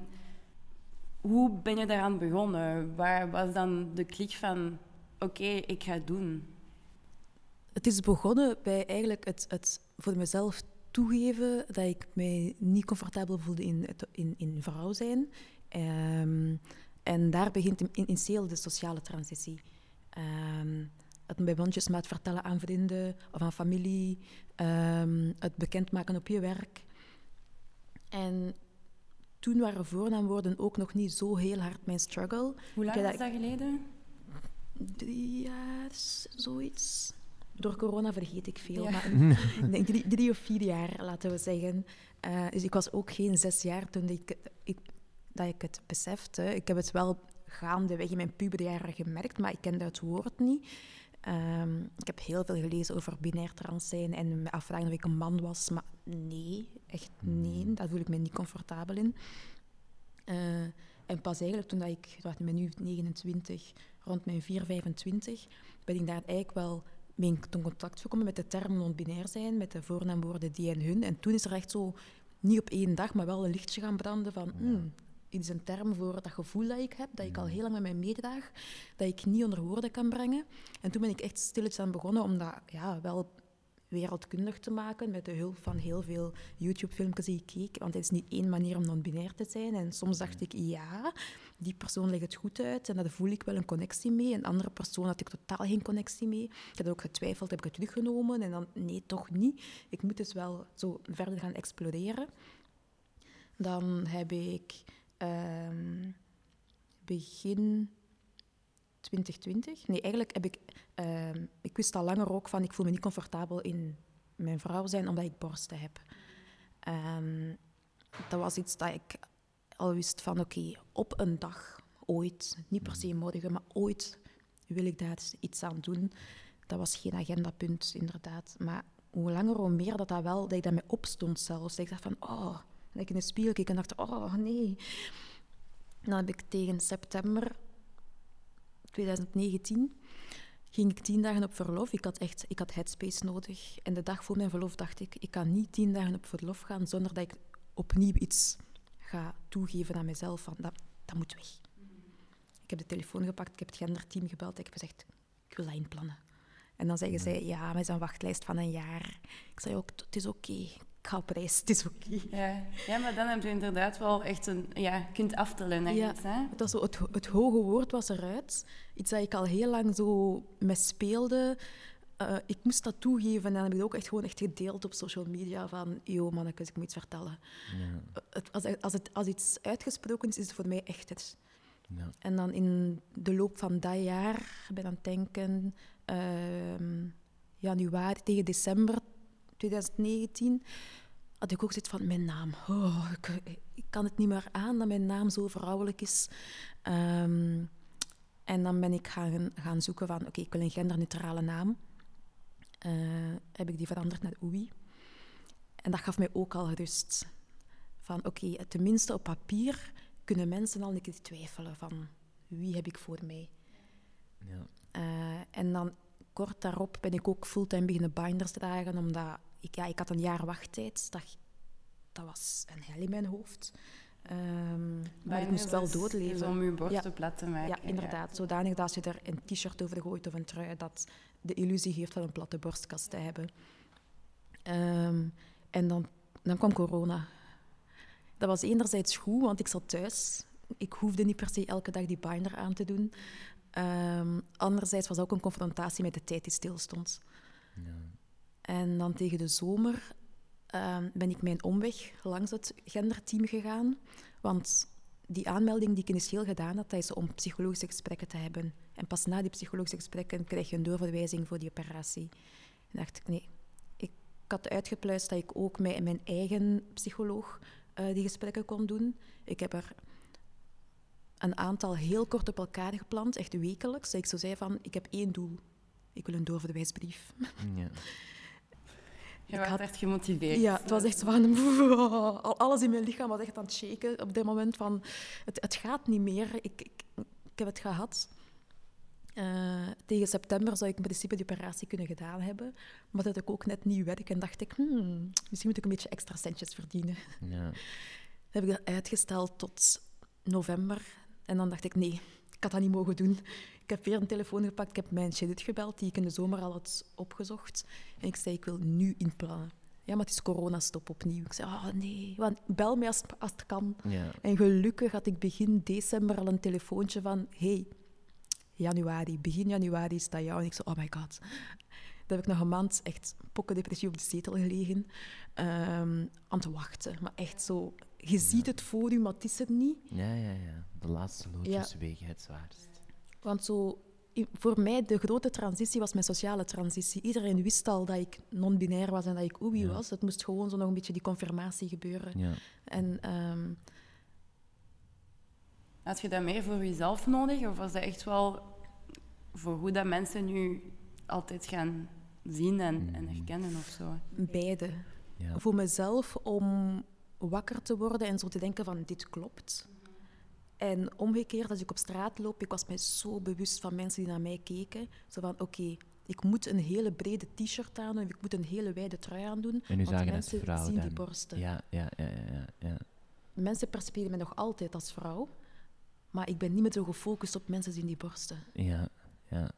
hoe ben je daaraan begonnen? Waar was dan de klik van, oké, ik ga het doen? Het is begonnen bij eigenlijk het, het voor mezelf toegeven dat ik mij niet comfortabel voelde in, in, in vrouw zijn. Ehm, en daar begint in, in, heel de sociale transitie. Ehm, het bij mondjesmaat vertellen aan vrienden of aan familie. ehm, het bekendmaken op je werk. En toen waren voornaamwoorden ook nog niet zo heel hard mijn struggle. Hoe lang is dat geleden? Drie jaar, zoiets. Door corona vergeet ik veel, Ja. maar drie, drie of vier jaar, laten we zeggen. Eh, dus ik was ook geen zes jaar toen ik, ik, dat ik het besefte. Ik heb het wel gaandeweg in mijn puberjaren gemerkt, maar ik kende het woord niet. Ehm, ik heb heel veel gelezen over binair trans zijn en me afvragen of ik een man was, maar nee, echt nee, daar voel ik me niet comfortabel in. Eh, en pas eigenlijk toen dat ik, wat, ik ben nu 29, rond mijn 4, 25, ben ik daar eigenlijk wel mee in contact gekomen met de term non-binair zijn, met de voornaamwoorden die en hun. En toen is er echt zo, niet op één dag, maar wel een lichtje gaan branden van... hmm, dit is een term voor dat gevoel dat ik heb, dat ik al heel lang met mij meedraag, dat ik niet onder woorden kan brengen. En toen ben ik echt stilletjes aan begonnen om dat ja, wel wereldkundig te maken met de hulp van heel veel YouTube-filmpjes die ik keek. Want het is niet één manier om non-binair te zijn. En soms dacht ik, ja, die persoon legt het goed uit en daar voel ik wel een connectie mee. Een andere persoon had ik totaal geen connectie mee. Ik heb ook getwijfeld, heb ik het teruggenomen? En dan, nee, toch niet. Ik moet dus wel zo verder gaan exploreren. Dan heb ik ehm, begin 2020... Nee, eigenlijk heb ik... ehm, ik wist al langer ook van, ik voel me niet comfortabel in mijn vrouw zijn, omdat ik borsten heb. Ehm, dat was iets dat ik al wist van, oké, op een dag, ooit, niet per se morgen, maar ooit wil ik daar iets aan doen. Dat was geen agendapunt, inderdaad. Maar hoe langer, hoe meer dat, dat wel, dat ik daarmee opstond zelfs. Dat ik dacht van, oh, dat ik in de spiegel keek en dacht, oh, nee. Dan heb ik tegen september 2019 ging ik tien dagen op verlof. Ik had echt ik had headspace nodig. En de dag voor mijn verlof dacht ik, ik kan niet tien dagen op verlof gaan zonder dat ik opnieuw iets ga toegeven aan mezelf. Van, dat, dat moet weg. Ik heb de telefoon gepakt, ik heb het genderteam gebeld. Ik heb gezegd, ik wil dat inplannen. En dan zeggen zij, ja, met een wachtlijst van een jaar. Ik zei ook, het is oké. Ga op reis, het is oké. Ja. ja, maar dan heb je inderdaad wel echt een... Ja, kunt aftellen naar Ja. iets, hè? Het, was zo, het, het hoge woord was eruit. Iets dat ik al heel lang zo mee speelde. Eh, ik moest dat toegeven en dan heb ik het ook echt gewoon echt gedeeld op social media van yo mannetjes, ik moet iets vertellen. Ja, Het, als, als, het, als iets uitgesproken is, is het voor mij echt het. ja. En dan in de loop van dat jaar, ik ben aan het denken, ehm, januari tegen december 2019, had ik ook zoiets van mijn naam. Oh, ik, ik kan het niet meer aan dat mijn naam zo vrouwelijk is. Ehm, en dan ben ik gaan, gaan zoeken van, oké, ik wil een genderneutrale naam. Eh, heb ik die veranderd naar Oei. En dat gaf mij ook al rust. Van, oké, tenminste op papier kunnen mensen al een keer twijfelen van, wie heb ik voor mij? ja. Eh, en dan kort daarop ben ik ook fulltime beginnen binders dragen, omdat ik, ja, ik had een jaar wachttijd. Dat, dat was een hel in mijn hoofd. Ehm, maar ik moest wel doodleven. om je borsten Ja. plat te maken. Ja, inderdaad. Zodanig dat als je er een t-shirt over gooit of een trui, dat de illusie geeft van een platte borstkast te hebben. Ehm, en dan, dan kwam corona. Dat was enerzijds goed, want ik zat thuis. Ik hoefde niet per se elke dag die binder aan te doen. Ehm, anderzijds was het ook een confrontatie met de tijd die stilstond. ja. En dan tegen de zomer ehm, ben ik mijn omweg langs het genderteam gegaan. Want die aanmelding die ik initieel gedaan had, dat is om psychologische gesprekken te hebben. En pas na die psychologische gesprekken krijg je een doorverwijzing voor die operatie. En dacht ik, nee. Ik had uitgepluist dat ik ook met mijn eigen psycholoog eh, die gesprekken kon doen. Ik heb er een aantal heel kort op elkaar gepland, echt wekelijks. Dat ik zo zei van, ik heb één doel. ik wil een doorverwijsbrief. Ja. Je Ik werd had- echt gemotiveerd. Ja, het was echt zo van... al- Alles in mijn lichaam was echt aan het shaken op dit moment van... Het, het gaat niet meer. Ik, ik, ik heb het gehad. Eh, tegen september zou ik in principe die operatie kunnen gedaan hebben. Maar dat had ik ook net nieuw werk en dacht ik... Hmm, misschien moet ik een beetje extra centjes verdienen. Ja. Dat heb ik dat uitgesteld tot november. En dan dacht ik, nee, ik had dat niet mogen doen. Ik heb weer een telefoon gepakt. Ik heb mijn Judith gebeld, die ik in de zomer al had opgezocht. En ik zei, ik wil nu inplannen. Ja, maar het is coronastop opnieuw. Ik zei, oh nee, want bel mij als, als het kan. Ja. En gelukkig had ik begin december al een telefoontje van... hey, januari, begin januari is dat jou. En ik zei, oh my god. Dan heb ik nog een maand echt pokkendepressief op de zetel gelegen. ehm, aan te wachten. Maar echt zo... Je ziet het voor je, maar het is er niet. Ja, ja, ja. De laatste loodjes wegen het zwaarst. Want zo, voor mij, de grote transitie was mijn sociale transitie. Iedereen wist al dat ik non-binair was en dat ik oei Ja. was. Het moest gewoon zo nog een beetje die confirmatie gebeuren. Ja. En ehm, Had je dat meer voor jezelf nodig? Of was dat echt wel voor hoe dat mensen nu altijd gaan zien en, en herkennen of zo? beide. Ja. Voor mezelf om wakker te worden en zo te denken van dit klopt. En omgekeerd, als ik op straat loop, ik was mij zo bewust van mensen die naar mij keken. Zo van, oké, ik moet een hele brede t-shirt aan doen, of ik moet een hele wijde trui aan doen. En nu want mensen vrouw zien dan. die borsten. Ja, ja, ja, ja, ja. Mensen percepiëren mij nog altijd als vrouw. Maar ik ben niet meer zo gefocust op mensen zien die borsten. Ja, ja,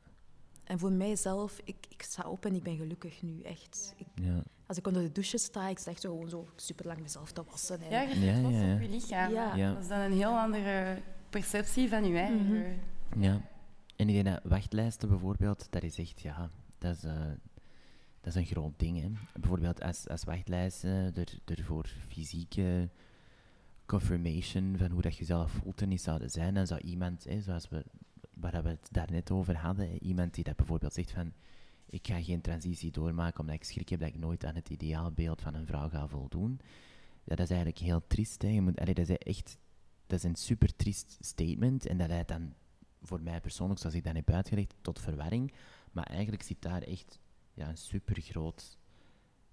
En voor mijzelf, ik, ik sta op en ik ben gelukkig nu, echt. Ik, ja. als ik onder de douche sta, ik sta echt zo gewoon zo super lang mezelf te wassen. En, Ja, je bent Ja, trots ja, ja. op je lichaam. Ja. Ja. Dat is dan een heel andere perceptie van je eigen. Mhm. Ja, en ik denk dat wachtlijsten bijvoorbeeld, dat is echt, ja, dat is, eh, dat is een groot ding. Hè. Bijvoorbeeld als, als wachtlijsten er, er voor fysieke confirmation van hoe dat je zelf voelt en niet zouden zijn, dan zou iemand, hè, zoals we, waar we het daarnet over hadden, iemand die dat bijvoorbeeld zegt van ik ga geen transitie doormaken omdat ik schrik heb dat ik nooit aan het ideaalbeeld van een vrouw ga voldoen. Ja, dat is eigenlijk heel triest. Hè. Je moet, dat is echt dat is een super triest statement en dat leidt dan voor mij persoonlijk, zoals ik dat heb uitgelegd, tot verwarring. Maar eigenlijk zit daar echt ja, een super groot.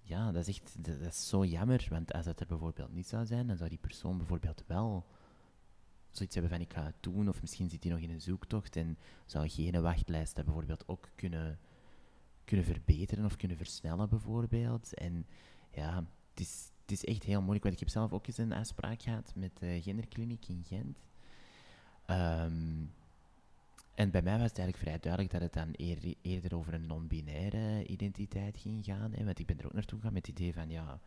Ja, dat is echt dat, dat is zo jammer. Want als het er bijvoorbeeld niet zou zijn, dan zou die persoon bijvoorbeeld wel zoiets hebben van ik ga het doen. Of misschien zit hij nog in een zoektocht en zou geen wachtlijst dat bijvoorbeeld ook kunnen, kunnen verbeteren of kunnen versnellen, bijvoorbeeld. En ja, het is, het is echt heel moeilijk. Want ik heb zelf ook eens een afspraak gehad met de genderkliniek in Gent. Ehm, en bij mij was het eigenlijk vrij duidelijk dat het dan eer- eerder over een non-binaire identiteit ging gaan. Hè, want ik ben er ook naartoe gegaan met het idee van, ja,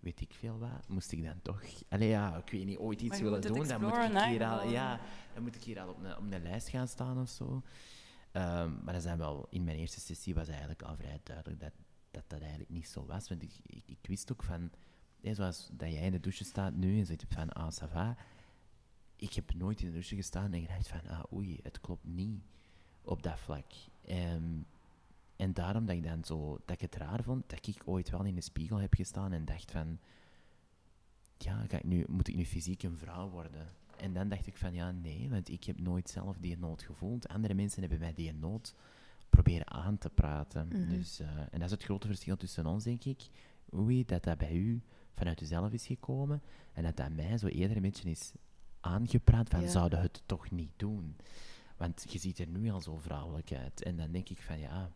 weet ik veel wat, moest ik dan toch... Allee, ja, ik weet niet, ooit iets willen doen, dan moet, ik hier al, ja, dan moet ik hier al op een, op een lijst gaan staan of zo. Ehm, maar dat zijn wel, in mijn eerste sessie was eigenlijk al vrij duidelijk dat dat, dat eigenlijk niet zo was. Want ik, ik, ik wist ook van, hè, zoals dat jij in de douche staat nu en zoiets hebt van, ah, ça va. Ik heb nooit in de douche gestaan en gedacht van, ah, oei, het klopt niet op dat vlak. Ehm, en daarom dat ik dan zo, dat ik het raar vond, dat ik ooit wel in de spiegel heb gestaan en dacht van, ja, ga ik nu, moet ik nu fysiek een vrouw worden? En dan dacht ik van, ja, nee, want ik heb nooit zelf die nood gevoeld. Andere mensen hebben mij die nood proberen aan te praten. Mhm. dus, eh, en dat is het grote verschil tussen ons, denk ik. Oei, dat dat bij u vanuit uzelf is gekomen en dat dat mij zo eerder een beetje is aangepraat van, Ja. zouden het toch niet doen? Want je ziet er nu al zo vrouwelijk uit. En dan denk ik van, ja,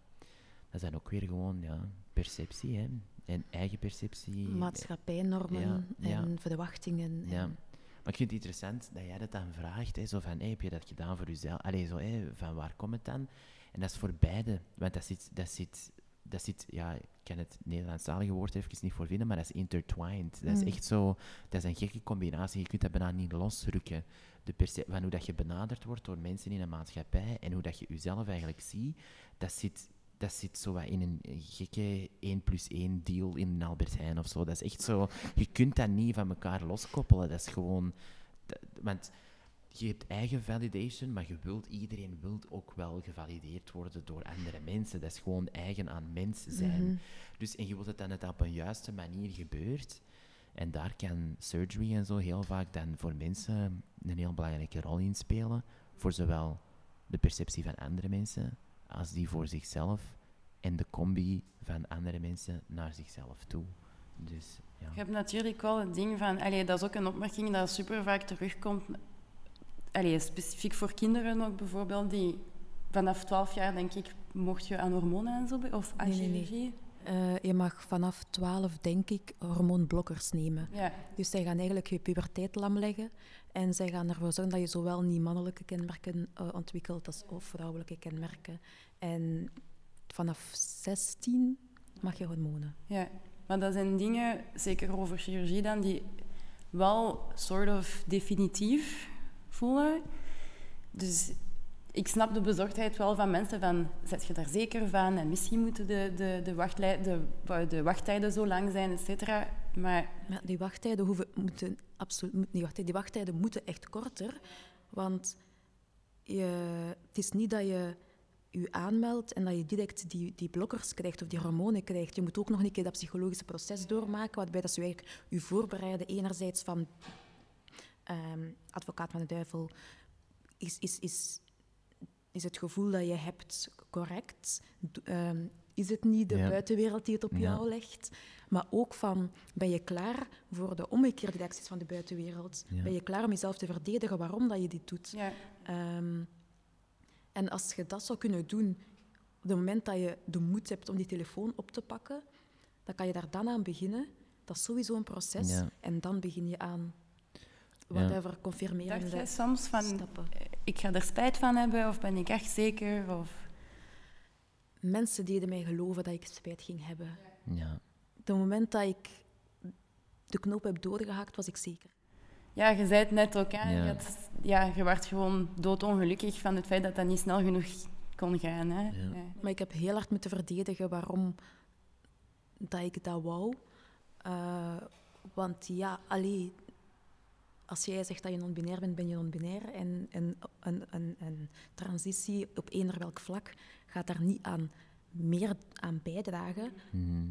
dat dan ook weer gewoon ja, perceptie, hè. En eigen perceptie. maatschappijnormen Ja, ja. en verwachtingen. Ja. Maar ik vind het interessant dat jij dat dan vraagt, hè, zo van, hey, heb je dat gedaan voor jezelf? Allee, zo, van waar komt het dan? En dat is voor beide, want dat zit, dat zit, dat zit ja, ik kan het Nederlandstalige woord even niet voor vinden, maar dat is intertwined. Dat is Mm. echt zo, dat is een gekke combinatie, je kunt dat bijna niet losrukken. De van hoe dat je benaderd wordt door mensen in een maatschappij en hoe dat je jezelf eigenlijk ziet, dat zit, dat zit zo wat in een gekke 1 plus 1 deal in een Albert Heijn of zo. Dat is echt zo, je kunt dat niet van elkaar loskoppelen. Dat is gewoon, dat- want je hebt eigen validation, maar je wilt, iedereen wil ook wel gevalideerd worden door andere mensen. Dat is gewoon eigen aan mens zijn. Mhm. Dus, en je wilt dat dan het op een juiste manier gebeurt. En daar kan surgery en zo heel vaak dan voor mensen een heel belangrijke rol in spelen. Voor zowel de perceptie van andere mensen als die voor zichzelf en de combi van andere mensen naar zichzelf toe. Dus ja. Je hebt natuurlijk wel het ding van... Allee, dat is ook een opmerking dat super vaak terugkomt. Allee, specifiek voor kinderen ook bijvoorbeeld. Die vanaf 12 jaar, denk ik, mocht je aan hormonen en zo... Of aan Nee, nee, nee. Eh, je mag vanaf 12, denk ik, hormoonblokkers nemen. Ja. Dus zij gaan eigenlijk je puberteit lam leggen. En zij gaan ervoor zorgen dat je zowel niet mannelijke kenmerken eh, ontwikkelt als ook vrouwelijke kenmerken. En vanaf 16 mag je hormonen. Ja, maar dat zijn dingen, zeker over chirurgie dan, die wel soort of definitief voelen. Dus ik snap de bezorgdheid wel van mensen van, zet je daar zeker van? En misschien moeten de, de, de, de, de wachttijden zo lang zijn, et cetera. Maar die wachttijden hoeven, moeten absoluut niet wachten. Die wachttijden moeten echt korter. Want je, het is niet dat je je aanmeldt en dat je direct die, die blokkers krijgt of die hormonen krijgt. Je moet ook nog een keer dat psychologische proces doormaken, waarbij dat eigenlijk je voorbereiden enerzijds van ehm, advocaat van de duivel. Is, is, is, is het gevoel dat je hebt correct? Ehm, is het niet de Ja. buitenwereld die het op Ja. jou legt? Maar ook van, ben je klaar voor de omgekeerde reacties van de buitenwereld? Ja. Ben je klaar om jezelf te verdedigen waarom dat je dit doet? ja, Ehm, en als je dat zou kunnen doen, op het moment dat je de moed hebt om die telefoon op te pakken, dan kan je daar dan aan beginnen. Dat is sowieso een proces. Ja. En dan begin je aan Ja. whatever dacht confirmerende jij soms van, stappen. Ik ga er spijt van hebben, of ben ik echt zeker? Of... Mensen deden mij geloven dat ik spijt ging hebben. ja. Op het moment dat ik de knoop heb doorgehakt, was ik zeker. Ja, je zei het net ook, hè. Ja. Je, had- ja, je werd gewoon doodongelukkig van het feit dat dat niet snel genoeg kon gaan. Hè. Ja. Ja. Maar ik heb heel hard moeten verdedigen waarom dat ik dat wou. Eh, want ja, allee, als jij zegt dat je non-binair bent, ben je non-binair. En, en een, een, een transitie op eender welk vlak gaat daar niet aan meer aan bijdragen. Mhm.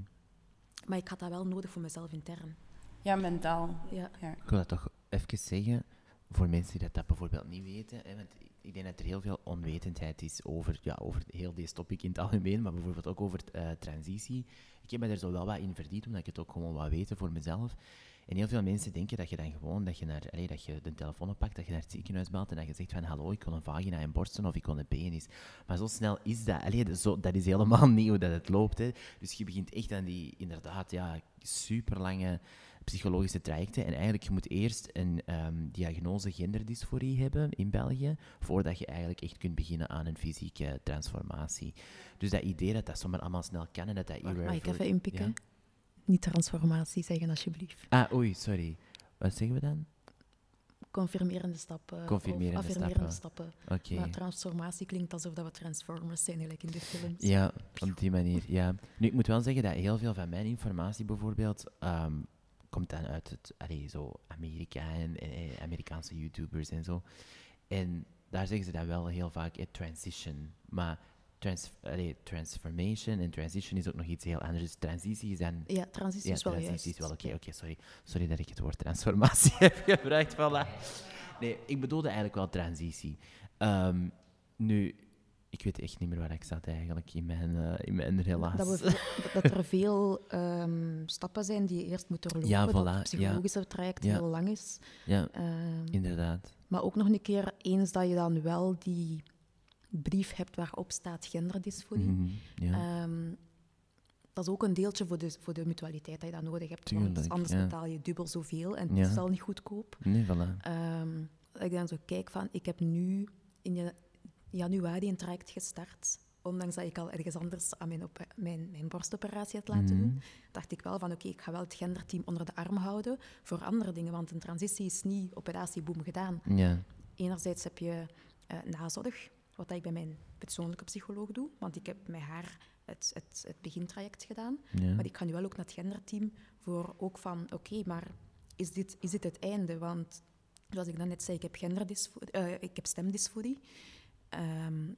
Maar ik had dat wel nodig voor mezelf intern. ja, mentaal. Ja. Ja. Ik wil dat toch even zeggen, voor mensen die dat, dat bijvoorbeeld niet weten, hè, want ik denk dat er heel veel onwetendheid is over, ja, over heel deze topic in het algemeen, maar bijvoorbeeld ook over eh, transitie. Ik heb me er zo wel wat in verdiept, omdat ik het ook gewoon wat weten voor mezelf. En heel veel mensen denken dat je dan gewoon, dat je, naar, allee, dat je de telefoon oppakt, dat je naar het ziekenhuis belt en dat je zegt van hallo, ik wil een vagina en borsten of ik wil een penis. Maar zo snel is dat. Allee, dat, is zo, dat is helemaal niet hoe dat het loopt. Hè. Dus je begint echt aan die, inderdaad, ja, super lange psychologische trajecten. En eigenlijk, je moet eerst een ehm, diagnose genderdysforie hebben in België, voordat je eigenlijk echt kunt beginnen aan een fysieke transformatie. Dus dat idee dat dat zomaar allemaal snel kan en dat dat Mag ik even inpikken? Ja? Niet transformatie zeggen, alsjeblieft. Ah, oei, sorry. Wat zeggen we dan? Confirmerende stappen. Confirmerende of affirmerende stappen. Oké. Maar transformatie klinkt alsof dat we transformers zijn, gelijk in de films. Ja, op die manier, ja. Nu, ik moet wel zeggen dat heel veel van mijn informatie bijvoorbeeld ehm, komt dan uit het, allee, zo Amerika en Amerikaanse YouTubers en zo. En daar zeggen ze dan wel heel vaak eh, transition. Maar trans, allee, transformation en transition is ook nog iets heel anders. Dus transitie is dan... Ja, transitie Ja, is wel transitie juist. is wel oké. Oké, sorry. Sorry dat ik het woord transformatie heb gebruikt. Voilà. Nee, ik bedoelde eigenlijk wel transitie. Ehm, nu, ik weet echt niet meer waar ik zat eigenlijk in mijn, eh, in mijn relaas. Dat, we dat- dat er veel ehm, stappen zijn die je eerst moet doorlopen. Ja, dat voilà, het psychologische traject Ja. heel lang is. Ja, Ehm, inderdaad. maar ook nog een keer, eens dat je dan wel die brief hebt waarop staat genderdysforie, Mhm, ja. ehm, dat is ook een deeltje voor de, voor de mutualiteit dat je dat nodig hebt. Tuurlijk, want anders ja. betaal je dubbel zoveel en het is al niet goedkoop. nee, voilà. Ehm, ik dan zo kijk van, ik heb nu in ja- januari een traject gestart. Ondanks dat ik al ergens anders aan mijn, op- mijn, mijn borstoperatie had laten Mhm. doen, dacht ik wel van oké, ik ga wel het genderteam onder de arm houden voor andere dingen. Want een transitie is niet operatie boem gedaan. Ja, Enerzijds heb je eh, nazorg, wat ik bij mijn persoonlijke psycholoog doe. Want ik heb met haar het, het, het begintraject gedaan. ja. Maar ik ga nu wel ook naar het genderteam voor ook van, oké, maar is dit, is dit het einde? Want zoals ik dan net zei, ik heb, eh, ik heb stemdysforie. Ehm,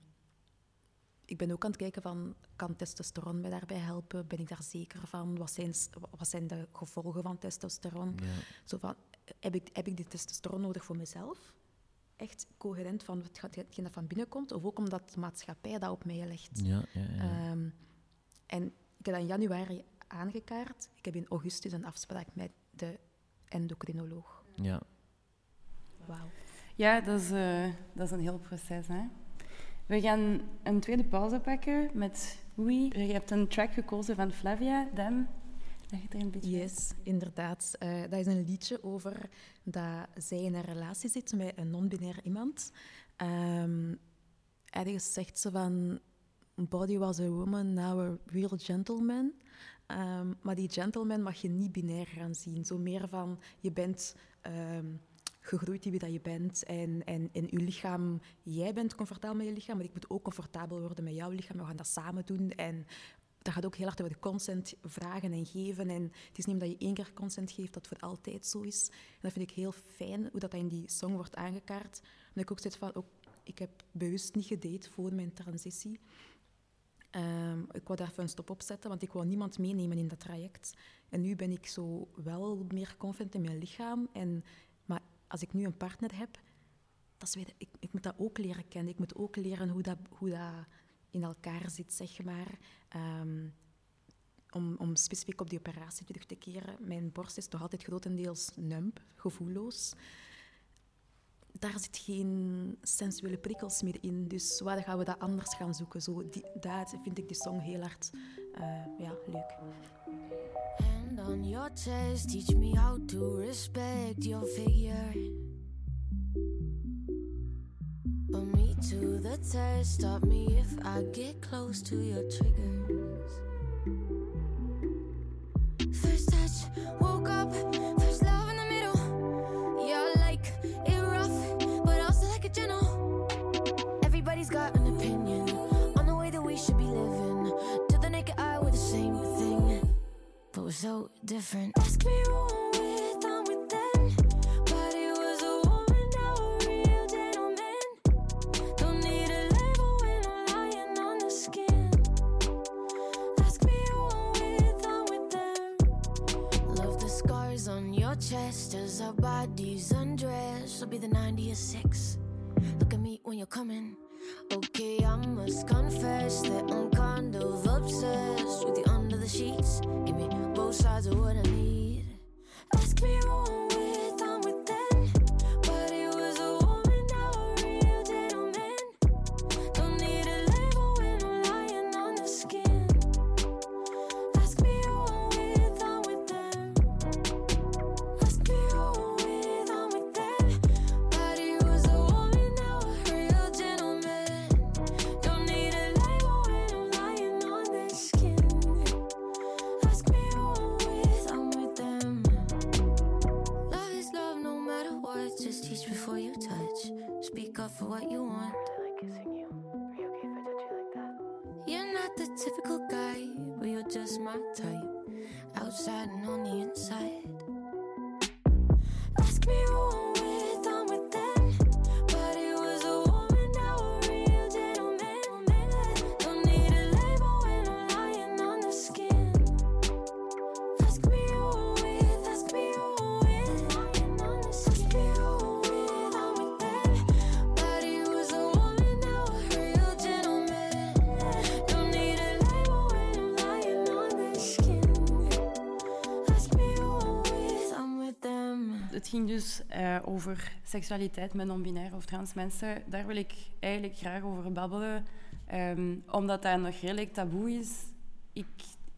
ik ben ook aan het kijken van, kan testosteron mij daarbij helpen? Ben ik daar zeker van? Wat zijn, wat zijn de gevolgen van testosteron? ja. Zo van, heb ik, heb ik die testosteron nodig voor mezelf? Echt coherent van wat gaat- hetgeen dat van binnen komt, of ook omdat de maatschappij dat op mij legt. Ja, ja, ja. Ehm, en ik heb dat in januari aangekaart. Ik heb in augustus een afspraak met de endocrinoloog. ja. Wauw. Ja, dat is, eh, dat is een heel proces. Hè? We gaan een tweede pauze pakken met Oei. Je hebt een track gekozen van Flavia, Dem. Leg het er een beetje uit. Yes, inderdaad. Eh, dat is een liedje over dat zij in een relatie zit met een non-binair iemand. Ehm ergens zegt ze van... Body was a woman, now a real gentleman. Ehm, maar die gentleman mag je niet binair gaan zien. Zo meer van, je bent ehm, gegroeid in wie dat je bent. En, en in je lichaam, jij bent comfortabel met je lichaam, maar ik moet ook comfortabel worden met jouw lichaam. We gaan dat samen doen. En dat gaat ook heel hard over de consent vragen en geven. En het is niet omdat je één keer consent geeft dat voor altijd zo is. En dat vind ik heel fijn, hoe dat in die song wordt aangekaart. En ik ook zit van, ook, ik heb bewust niet gedate voor mijn transitie. Ehm, ik wou daar even een stop op zetten, want ik wou niemand meenemen in dat traject. En nu ben ik zo wel meer confident in mijn lichaam. En, maar als ik nu een partner heb, dat is ik, ik moet dat ook leren kennen. Ik moet ook leren hoe dat, hoe dat in elkaar zit, zeg maar. Ehm, om, om specifiek op die operatie terug te keren. Mijn borst is toch altijd grotendeels numb, gevoelloos. Daar zit geen sensuele prikkels meer in. Dus waar gaan we dat anders gaan zoeken? Zo, die, daar vind ik die song heel hard eh, ja, leuk. Hand on your chest, teach me how to respect your figure. To the test, stop me if I get close to your triggers. First touch, woke up, first love in the middle. You're like it rough, but also like a gentle. Everybody's got an opinion on the way that we should be living. To the naked eye, we're the same thing but we're so different. Ask me who chest as our bodies undress. I'll be the 96. Look at me when you're coming. Okay, I must confess that I'm kind of obsessed with you under the sheets. Give me both sides of what I need. Ask me who seksualiteit met non-binair of trans mensen. Daar wil ik eigenlijk graag over babbelen, ehm, omdat dat nog redelijk taboe is. Ik,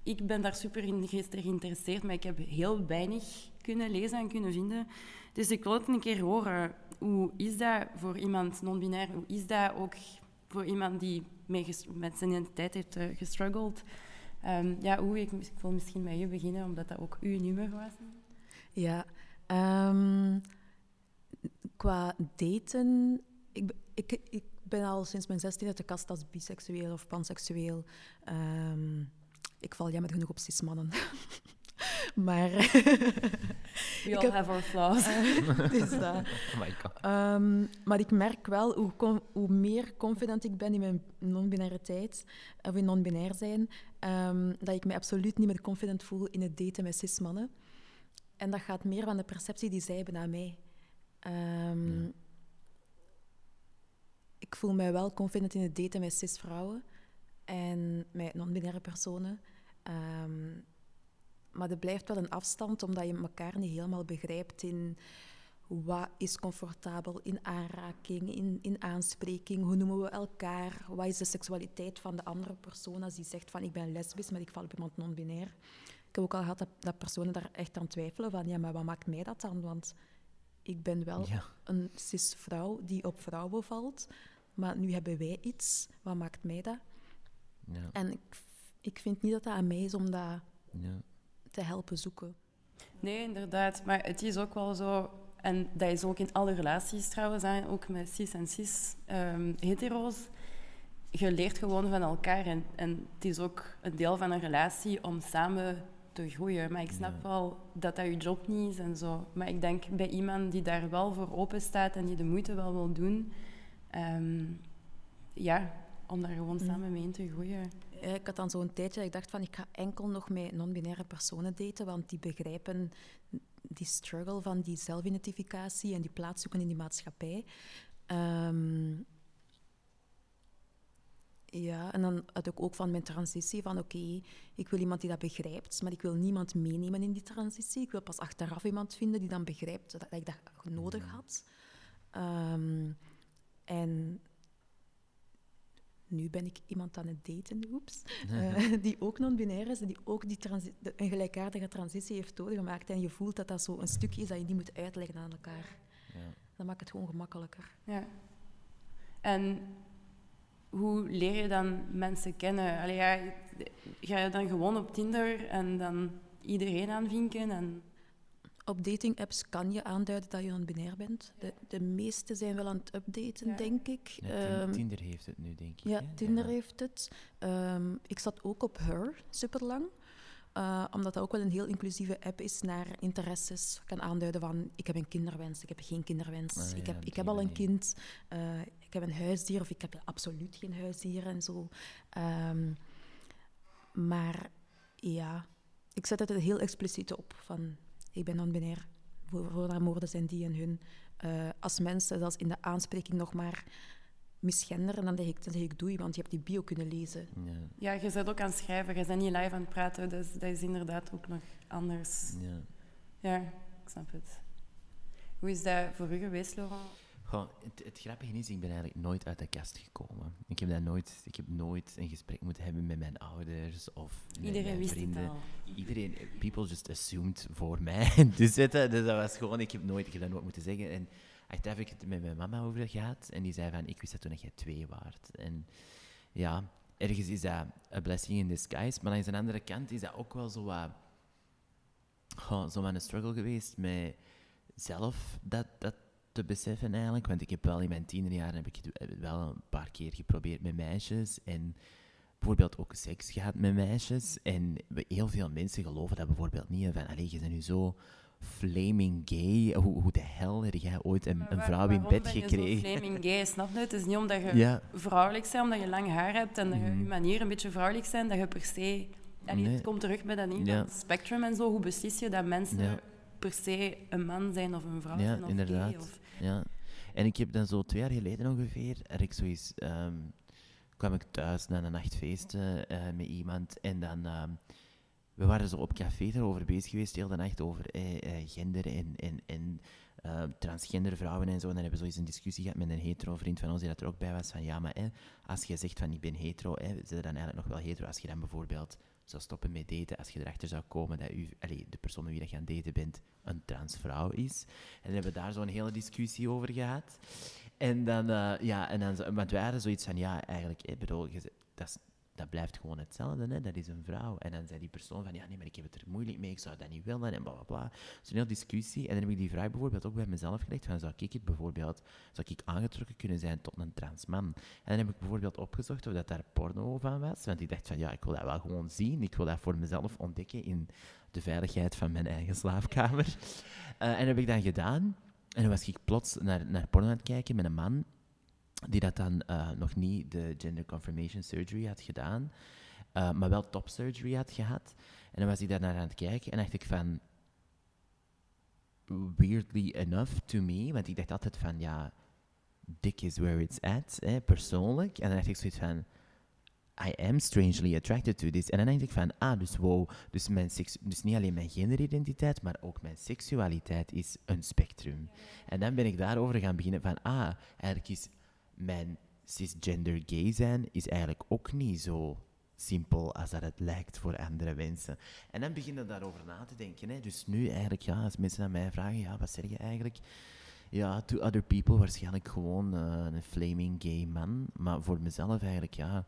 ik ben daar super in geïnteresseerd, maar ik heb heel weinig kunnen lezen en kunnen vinden. Dus ik wil het een keer horen. Hoe is dat voor iemand non-binair? Hoe is dat ook voor iemand die met zijn identiteit heeft eh, gestruggeld? Ehm, ja, hoe, ik, ik wil misschien met je beginnen, omdat dat ook uw nummer was. Ja, ehm, qua daten, ik, ik, ik ben al sinds mijn 16 uit de kast als biseksueel of panseksueel. Ehm, ik val jammer genoeg op cis-mannen. maar We all heb- have our flaws. dat. Oh my god. Ehm, maar ik merk wel hoe, hoe meer confident ik ben in mijn non-binariteit, of in non-binair zijn, ehm, dat ik me absoluut niet meer confident voel in het daten met cis-mannen. En dat gaat meer van de perceptie die zij hebben aan mij. Ehm, ik voel mij wel confident in het daten met cis vrouwen en met non-binaire personen. Ehm, maar er blijft wel een afstand, omdat je elkaar niet helemaal begrijpt in wat is comfortabel in aanraking, in, in aanspreking, hoe noemen we elkaar, wat is de seksualiteit van de andere persoon als die zegt van ik ben lesbisch, maar ik val op iemand non-binair. Ik heb ook al gehad dat, dat personen daar echt aan twijfelen van ja, maar wat maakt mij dat dan? Want ik ben wel Ja. een cis-vrouw die op vrouwen valt, maar nu hebben wij iets, wat maakt mij dat? Ja. En ik, ik vind niet dat dat aan mij is om dat Ja. te helpen zoeken. Nee, inderdaad. Maar het is ook wel zo... En dat is ook in alle relaties trouwens, hè, ook met cis en cis ehm, hetero's. Je leert gewoon van elkaar. En, en het is ook een deel van een relatie om samen te groeien. Maar ik snap Ja. wel dat dat je job niet is en zo. Maar ik denk bij iemand die daar wel voor open staat en die de moeite wel wil doen... ehm, ja, om daar gewoon samen mee in te groeien. Ik had dan zo'n tijdje dat ik dacht van ik ga enkel nog met non-binaire personen daten, want die begrijpen die struggle van die zelfidentificatie en die plaats zoeken in die maatschappij. Ehm, ja, en dan had ik ook van mijn transitie van oké, ik wil iemand die dat begrijpt, maar ik wil niemand meenemen in die transitie. Ik wil pas achteraf iemand vinden die dan begrijpt dat, dat ik dat nodig had. Ehm, en nu ben ik iemand aan het daten, oeps, eh, die ook non-binair is en die ook die transi- de- een gelijkaardige transitie heeft doorgemaakt. En je voelt dat dat zo een stukje is dat je niet moet uitleggen aan elkaar. Ja. Dat maakt het gewoon gemakkelijker. Ja. En hoe leer je dan mensen kennen? Allee, ja, ga je dan gewoon op Tinder en dan iedereen aanvinken? En... Op dating-apps kan je aanduiden dat je non-binair bent. De, de meeste zijn wel aan het updaten, Ja. denk ik. Ja, Ehm, Tinder heeft het nu, denk ik. Ja, hè? Tinder heeft het. Ehm, ik zat ook op Her, superlang. Eh, omdat dat ook wel een heel inclusieve app is naar interesses. Ik kan aanduiden van, ik heb een kinderwens, ik heb geen kinderwens. Ah, ik, heb, ik heb al een kind, eh, ik heb een huisdier of ik heb absoluut geen huisdier en zo. Ehm, maar ja, ik zet het er heel expliciet op van, ik ben non-binair. Voor, voornaamwoorden zijn die en hun. Eh, als mensen zelfs in de aanspreking nog maar misgenderen, dan zeg ik, dan zeg ik doei, want je hebt die bio kunnen lezen. Ja, Ja, je bent ook aan het schrijven, je bent niet live aan het praten, dus dat is inderdaad ook nog anders. ja. Ja, ik snap het. Hoe is dat voor u geweest, Laurent? Goh, het, het grappige is, ik ben eigenlijk nooit uit de kast gekomen. Ik heb, dat nooit, ik heb nooit een gesprek moeten hebben met mijn ouders of met Iedereen mijn wist vrienden. het al. Iedereen, people just assumed voor mij. dus, je, dus dat was gewoon, ik heb, nooit, ik heb dat nooit moeten zeggen. En achteraf heb ik het met mijn mama over gehad. En die zei van, ik wist dat toen dat jij twee waard. En ja, ergens is dat een blessing in disguise. Maar aan de andere kant is dat ook wel zo wat... Goh, zo een struggle geweest met zelf dat, dat te beseffen eigenlijk. Want ik heb wel in mijn tienerjaren heb ik het wel een paar keer geprobeerd met meisjes. En bijvoorbeeld ook seks gehad met meisjes. En heel veel mensen geloven dat bijvoorbeeld niet. Van, allee, je bent nu zo flaming gay. Hoe, hoe de hel heb jij ooit een, een vrouw in bed gekregen? flaming gay, snap je? Het is niet omdat je Ja. vrouwelijk bent, omdat je lang haar hebt en dat je je manier een beetje vrouwelijk zijn, dat je per se... Nee. Het komt terug bij dat Ja. spectrum en zo. Hoe beslis je dat mensen Ja. per se een man zijn of een vrouw zijn of inderdaad. gay? Of... Ja. En ik heb dan zo twee jaar geleden ongeveer, ik zoiets, ehm, kwam ik thuis na een nachtfeest eh, met iemand en dan, ehm, we waren zo op café erover bezig geweest, heel de nacht over eh, eh, gender en, en, en eh, transgender vrouwen en zo. En dan hebben we zoiets een discussie gehad met een hetero vriend van ons die dat er ook bij was, van ja, maar als je zegt van ik ben hetero, eh, zijn dan eigenlijk nog wel hetero als je dan bijvoorbeeld zou stoppen met daten, als je erachter zou komen dat u, de persoon met wie je het daten bent een transvrouw is. En dan hebben we daar zo'n hele discussie over gehad. En dan, eh, ja, en dan, want wij hadden zoiets van, ja, eigenlijk, ik bedoel, dat, is- dat blijft gewoon hetzelfde, hè, dat is een vrouw. En dan zei die persoon van, ja, nee, maar ik heb het er moeilijk mee, ik zou dat niet willen, en bla, bla, bla. Zo'n hele discussie. En dan heb ik die vraag bijvoorbeeld ook bij mezelf gelegd, van, zou ik het bijvoorbeeld, zou ik aangetrokken kunnen zijn tot een trans man? En dan heb ik bijvoorbeeld opgezocht of dat daar porno van was, want ik dacht van, ja, ik wil dat wel gewoon zien, ik wil dat voor mezelf ontdekken in de veiligheid van mijn eigen slaapkamer. Eh, en dat heb ik dan gedaan. En dan was ik plots naar, naar porno aan het kijken met een man die dat dan eh, nog niet de gender confirmation surgery had gedaan, eh, maar wel top surgery had gehad. En dan was ik daar naar aan het kijken en dacht ik van, weirdly enough to me, want ik dacht altijd van, ja, dik is where it's at, hè, persoonlijk. En dan dacht ik zoiets van, I am strangely attracted to this. En dan denk ik van, ah, dus wow, dus, mijn seks, dus niet alleen mijn genderidentiteit, maar ook mijn seksualiteit is een spectrum. En dan ben ik daarover gaan beginnen van, ah, eigenlijk is mijn cisgender gay zijn is eigenlijk ook niet zo simpel als dat het lijkt voor andere mensen. En dan begin je daarover na te denken. Hè. Dus nu eigenlijk, ja, als mensen aan mij vragen, ja, wat zeg je eigenlijk? Ja, to other people waarschijnlijk gewoon eh, een flaming gay man. Maar voor mezelf eigenlijk, ja,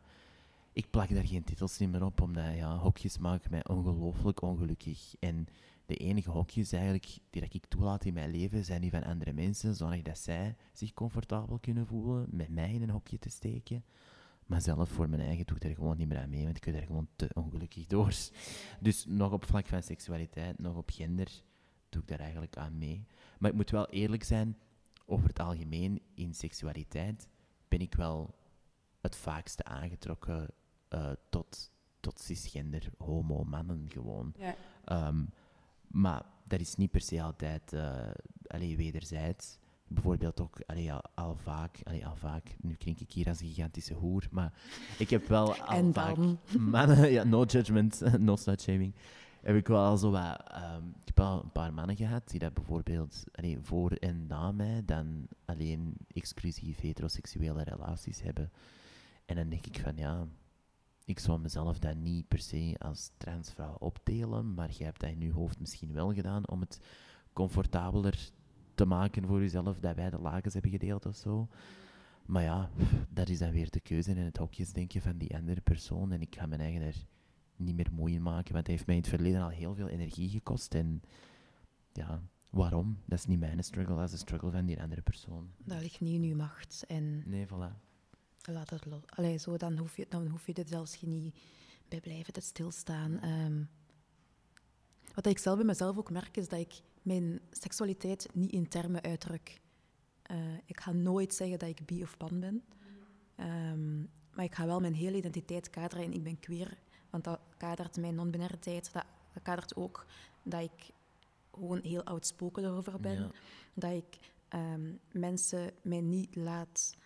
ik plak daar geen titels meer op, omdat ja, hokjes maken mij ongelooflijk ongelukkig. En de enige hokjes eigenlijk die dat ik toelaat in mijn leven zijn die van andere mensen, zodat dat zij zich comfortabel kunnen voelen met mij in een hokje te steken. Maar zelf voor mijn eigen doe ik er gewoon niet meer aan mee, want ik word er gewoon te ongelukkig door. Dus nog op vlak van seksualiteit, nog op gender, doe ik daar eigenlijk aan mee. Maar ik moet wel eerlijk zijn, over het algemeen in seksualiteit ben ik wel het vaakste aangetrokken eh, tot, tot cisgender, homo, mannen gewoon. Ja. Ehm, maar dat is niet per se altijd uh, allee, wederzijds. Bijvoorbeeld ook allee, al, al vaak, allee, al vaak, nu klink ik hier als een gigantische hoer, maar ik heb wel al En vaak dan? mannen, ja, no judgment, no slutshaming, heb ik wel al zo wat, ehm, ik heb wel een paar mannen gehad die dat bijvoorbeeld allee, voor en na mij dan alleen exclusief heteroseksuele relaties hebben. En dan denk ik van ja, ik zou mezelf dan niet per se als transvrouw opdelen, maar jij hebt dat in je hoofd misschien wel gedaan om het comfortabeler te maken voor jezelf, dat wij de lakens hebben gedeeld of zo. Maar ja, dat is dan weer de keuze en het hokjesdenken van die andere persoon. En ik ga mijn eigen er niet meer moeite in maken, want het heeft mij in het verleden al heel veel energie gekost. En ja, waarom? Dat is niet mijn struggle, dat is de struggle van die andere persoon. Dat ligt niet in uw macht. En Nee, voilà. Laat het los. Allee, zo, dan, hoef je, dan hoef je er zelfs niet bij blijven te stilstaan. Ehm, wat ik zelf bij mezelf ook merk, is dat ik mijn seksualiteit niet in termen uitdruk. Eh, ik ga nooit zeggen dat ik bi of pan ben. Ehm, maar ik ga wel mijn hele identiteit kaderen en ik ben queer. Want dat kadert mijn non-binariteit. Dat, dat kadert ook dat ik gewoon heel outspoken erover ben. Ja. Dat ik ehm, mensen mij niet laat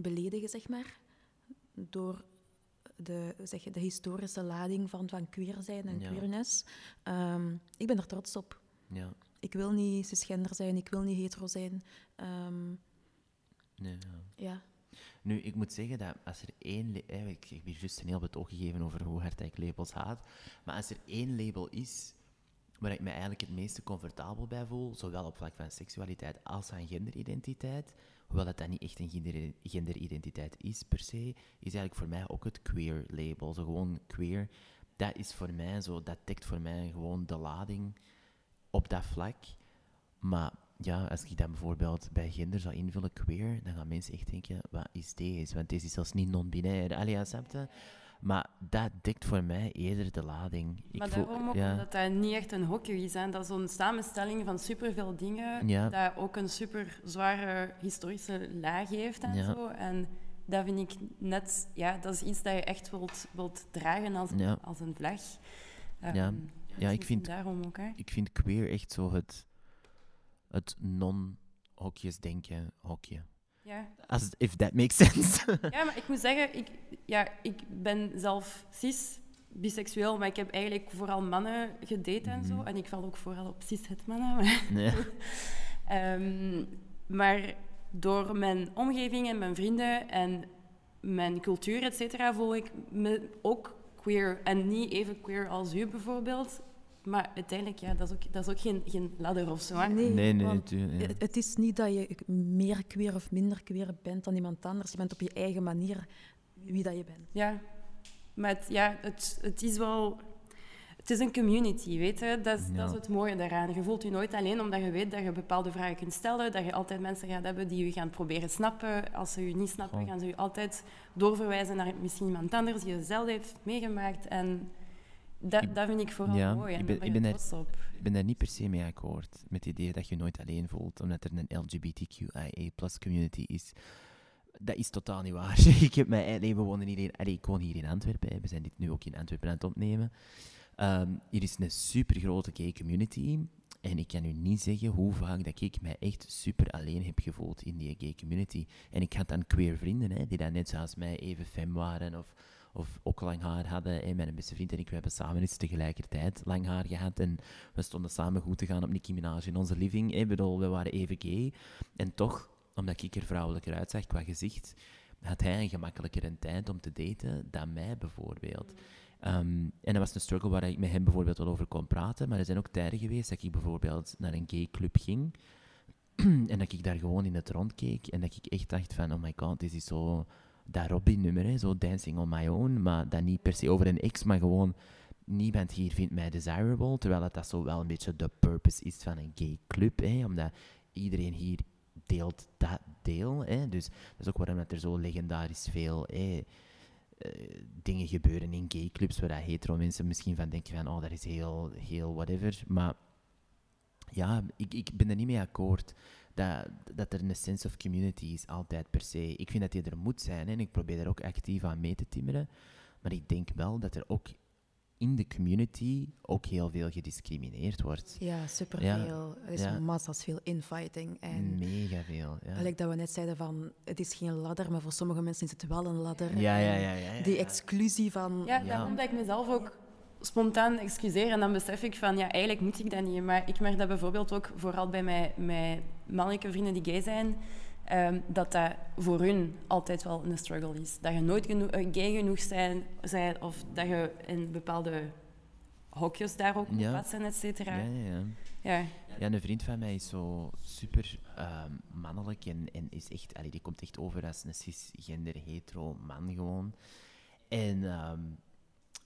beledigen, zeg maar. Door de, zeg, de historische lading van, van queer zijn en Ja. queerness. Ehm, ik ben er trots op. Ja, Ik wil niet cisgender zijn, ik wil niet hetero zijn. Ehm, nee, ja. ja. Nu, ik moet zeggen dat als er één... eh, Ik heb hier juist een heel betoog gegeven over hoe hard ik labels haat. Maar als er één label is waar ik me eigenlijk het meeste comfortabel bij voel, zowel op vlak van seksualiteit als van genderidentiteit, hoewel het dan niet echt een gender, genderidentiteit is per se, is eigenlijk voor mij ook het queer label. Zo gewoon queer, dat is voor mij zo, dat dekt voor mij gewoon de lading op dat vlak. Maar ja, als ik dan bijvoorbeeld bij gender zou invullen queer, dan gaan mensen echt denken, wat is deze? Want deze is zelfs niet non-binair. Allee, snap? Maar dat dekt voor mij eerder de lading. Ik maar daarom ook ja, omdat dat niet echt een hokje is. Hè. Dat is zo'n samenstelling van superveel dingen, Ja. dat ook een super zware historische laag heeft en Ja. zo. En dat vind ik net, ja, dat is iets dat je echt wilt, wilt dragen als, als een vlag. Ehm, Ja. dus Ja, ik misschien vind- Daarom ook, hè. ik vind queer echt zo het, het non-hokjes denken hokje. Ja. As, if that makes sense. ja, maar ik moet zeggen, ik, ja, ik ben zelf cis, biseksueel, maar ik heb eigenlijk vooral mannen gedate en zo. Mhm. En ik val ook vooral op cis-het mannen. maar- nee. Ehm, maar door mijn omgeving en mijn vrienden en mijn cultuur, et cetera, voel ik me ook queer. En niet even queer als u bijvoorbeeld. Maar uiteindelijk, ja, dat is ook, dat is ook geen, geen ladder of zo. Hè? Nee, Nee, nee, want natuurlijk, ja. het, is niet dat je meer queer of minder queer bent dan iemand anders. Je bent op je eigen manier wie dat je bent. Ja, maar het, ja, het, het is wel... Het is een community, weet je. Dat is, Ja. dat is het mooie daaraan. Je voelt je nooit alleen omdat je weet dat je bepaalde vragen kunt stellen, dat je altijd mensen gaat hebben die je gaan proberen snappen. Als ze je niet snappen, Goh. gaan ze je altijd doorverwijzen naar misschien iemand anders die hetzelfde heeft meegemaakt. En dat, Ik- dat vind ik vooral ja, mooi. En ik ben- ben ik ben trots op. Ik ben daar niet per se mee akkoord met het idee dat je nooit alleen voelt, omdat er een LGBTQIA community is. Dat is totaal niet waar. ik heb mij, nee, we wonen in, allee, ik woon hier in Antwerpen. We zijn dit nu ook in Antwerpen aan het opnemen. Ehm, hier is een super grote gay community. En ik kan u niet zeggen hoe vaak dat ik mij echt super alleen heb gevoeld in die gay community. En ik had dan queer vrienden, hè, die dan net zoals mij even fem waren of, of ook lang haar hadden. En mijn beste vriend en ik, we hebben samen eens tegelijkertijd lang haar gehad. En we stonden samen goed te gaan op Nicki Minaj in onze living. Ik bedoel, we waren even gay. En toch, omdat ik er vrouwelijker uitzag qua gezicht, had hij een gemakkelijker tijd om te daten dan mij bijvoorbeeld. Ehm, en dat was een struggle waar ik met hem bijvoorbeeld wel over kon praten. Maar er zijn ook tijden geweest dat ik bijvoorbeeld naar een gay club ging. en dat ik daar gewoon in het rond keek. En dat ik echt dacht van, oh my god, dit is zo dat Robin-nummer, hè, zo Dancing on My Own. Maar dan niet per se over een ex, maar gewoon... Niemand hier vindt mij desirable. Terwijl dat, dat zo wel een beetje de purpose is van een gay club. Hè, omdat iedereen hier deelt dat deel. Hè, dus dat is ook waarom dat er zo legendarisch veel... Hè, eh, dingen gebeuren in gayclubs waar dat hetero mensen misschien van denken van oh, dat is heel, heel whatever. Maar ja, ik, ik ben er niet mee akkoord dat, dat er een sense of community is altijd per se. Ik vind dat die er moet zijn en ik probeer er ook actief aan mee te timmeren. Maar ik denk wel dat er ook in de community ook heel veel gediscrimineerd wordt. Ja, superveel. er is ja. massa's veel infighting. En Mega veel. Ja. gelijk dat we net zeiden van, het is geen ladder, maar voor sommige mensen is het wel een ladder. Ja, ja, ja, ja, ja, Die ja. exclusie van... Ja, Ja. daarom dat ik mezelf ook spontaan excuseer. En dan besef ik van, ja, eigenlijk moet ik dat niet. Maar ik merk dat bijvoorbeeld ook vooral bij mijn, mijn mannelijke vrienden die gay zijn, ehm, dat dat voor hun altijd wel een struggle is. Dat je nooit geno- eh, gay genoeg zijn, zijn of dat je in bepaalde hokjes daar ook moet Ja. et cetera. Ja, ja, ja. Ja. Ja, een vriend van mij is zo super ehm, mannelijk en, en is echt, allee, die komt echt over als een cisgender hetero man gewoon. En ehm,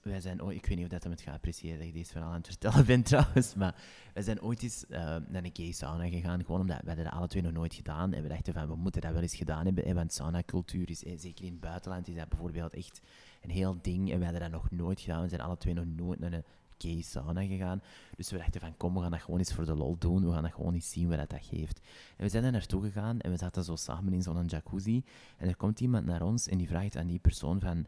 wij zijn ooit, ik weet niet of dat hem het gaat appreciëren dat ik deze verhaal aan het vertellen ben trouwens, maar wij zijn ooit eens ehm, naar een gay sauna gegaan, gewoon omdat we dat alle twee nog nooit gedaan. En we dachten van, we moeten dat wel eens gedaan hebben, hè, want saunacultuur is, eh, zeker in het buitenland, is dat bijvoorbeeld echt een heel ding. En we hadden dat nog nooit gedaan, we zijn alle twee nog nooit naar een gay sauna gegaan. Dus we dachten van, kom, we gaan dat gewoon eens voor de lol doen. We gaan dat gewoon eens zien wat dat geeft. En we zijn daar naartoe gegaan en we zaten zo samen in zo'n jacuzzi. En er komt iemand naar ons en die vraagt aan die persoon van...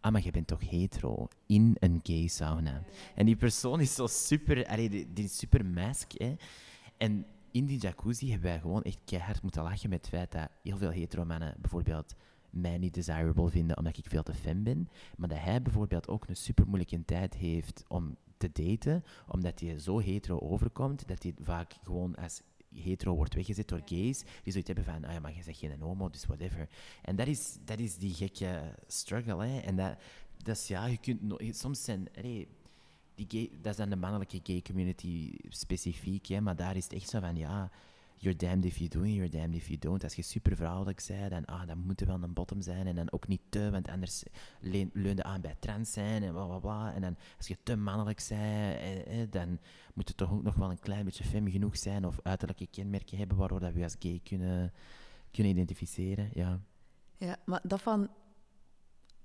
Ah, maar je bent toch hetero? In een gay sauna. En die persoon is zo super... Allee, die, is super mask, hè. En in die jacuzzi hebben wij gewoon echt keihard moeten lachen met het feit dat heel veel hetero mannen bijvoorbeeld mij niet desirable vinden omdat ik veel te fem ben. Maar dat hij bijvoorbeeld ook een super moeilijke tijd heeft om te daten, omdat hij zo hetero overkomt, dat hij vaak gewoon als hetero wordt weggezet door gays, die zoiets hebben van, ah ja, maar je zegt geen homo, dus whatever. En dat is, dat is die gekke struggle, hè. En dat, dat is, ja, je kunt... soms zijn... die dat is dan de mannelijke gay community specifiek, hè, maar daar is het echt zo van, ja, you're damned if you do and you're damned if you don't. Als je super vrouwelijk bent, dan, ah, dan moet er wel een bottom zijn en dan ook niet te, want anders leun, leunde aan bij trans zijn en bla bla bla. En dan, als je te mannelijk bent, eh, eh, dan moet het toch ook nog wel een klein beetje femme genoeg zijn of uiterlijke kenmerken hebben waardoor dat we als gay kunnen, kunnen identificeren. Ja. Ja, maar dat van...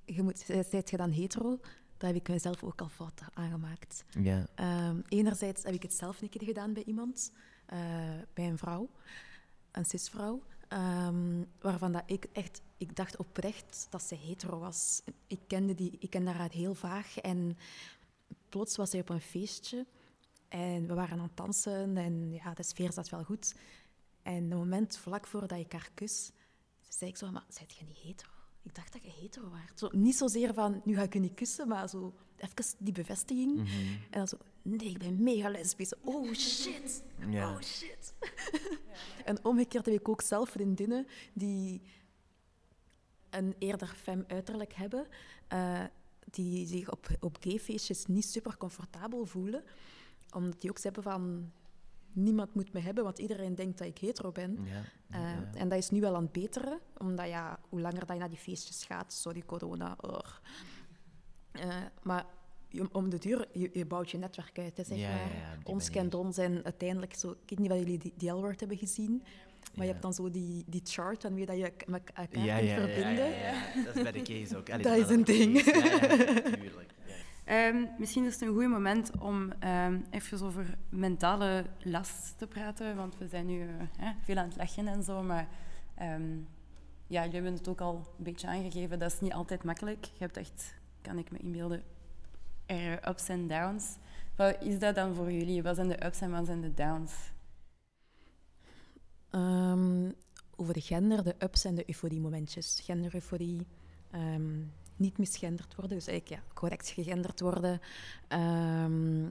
Je moet, zijt je dan hetero? Daar heb ik mezelf ook al fouten aangemaakt. Ja. Ehm, enerzijds heb ik het zelf een keer gedaan bij iemand, eh, bij een vrouw, een cisvrouw, ehm, waarvan dat ik echt, ik dacht oprecht dat ze hetero was. Ik kende, die, ik kende haar heel vaag en plots was zij op een feestje en we waren aan het dansen en ja, de sfeer zat wel goed. En een moment vlak voordat ik haar kus, zei ik zo, maar zijt je niet hetero? Ik dacht dat je hetero was. Zo, niet zozeer van, nu ga ik je niet kussen, maar zo even die bevestiging. En dan zo, nee, ik ben mega lesbisch. Oh, shit. Oh, shit. en omgekeerd heb ik ook zelf vriendinnen die een eerder fem uiterlijk hebben, eh, die zich op, op gayfeestjes niet super comfortabel voelen, omdat die ook hebben van, niemand moet me hebben, want iedereen denkt dat ik hetero ben. Ja. Eh, ja. En dat is nu wel aan het beteren, omdat ja, hoe langer dat je naar die feestjes gaat, sorry corona. ugh. Eh, maar je- om de duur, je, je bouwt je netwerk uit. Hè, zeg Ja, maar. ja, Ons manier. kent ons en uiteindelijk, zo, ik weet niet of jullie die, die L-word hebben gezien, maar Ja. je hebt dan zo die, die chart waarmee dat je met elkaar Ja, kunt ja, ja, verbinden. ja, ja. Dat is bij de case ook. Allee, Dat is een ding. Ehm, misschien is het een goed moment om ehm, even over mentale last te praten, want we zijn nu eh, hè, veel aan het lachen en zo, maar ehm, ja, jullie hebben het ook al een beetje aangegeven, dat is niet altijd makkelijk. Je hebt echt, kan ik me inbeelden, er ups en downs. Wat is dat dan voor jullie? Wat zijn de ups en wat zijn de downs? Ehm, over de gender, de ups en de euforie-momentjes. Gender-euforie, ehm, niet misgenderd worden, dus eigenlijk ja, correct gegenderd worden. Ehm,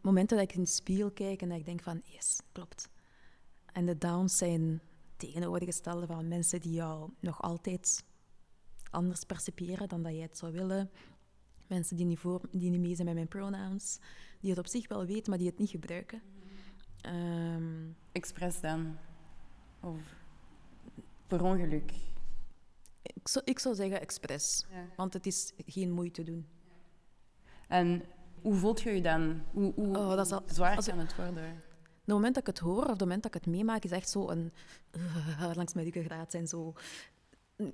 momenten dat ik in de spiegel kijk en dat ik denk van, yes, klopt. En de downs zijn tegenovergestelde van mensen die jou nog altijd anders percipiëren dan dat jij het zou willen. Mensen die niet, voor, die niet mee zijn met mijn pronouns, die het op zich wel weten, maar die het niet gebruiken. Ehm, Expres dan? Of per ongeluk? ik, zou, ik zou zeggen expres, Ja. want het is geen moeite doen. En hoe voelt je je dan? Hoe, hoe Oh, dat is al- zwaar als kan het worden? Het moment dat ik het hoor of het moment dat ik het meemaak, is echt zo een... langs mijn ruggengraat zijn zo...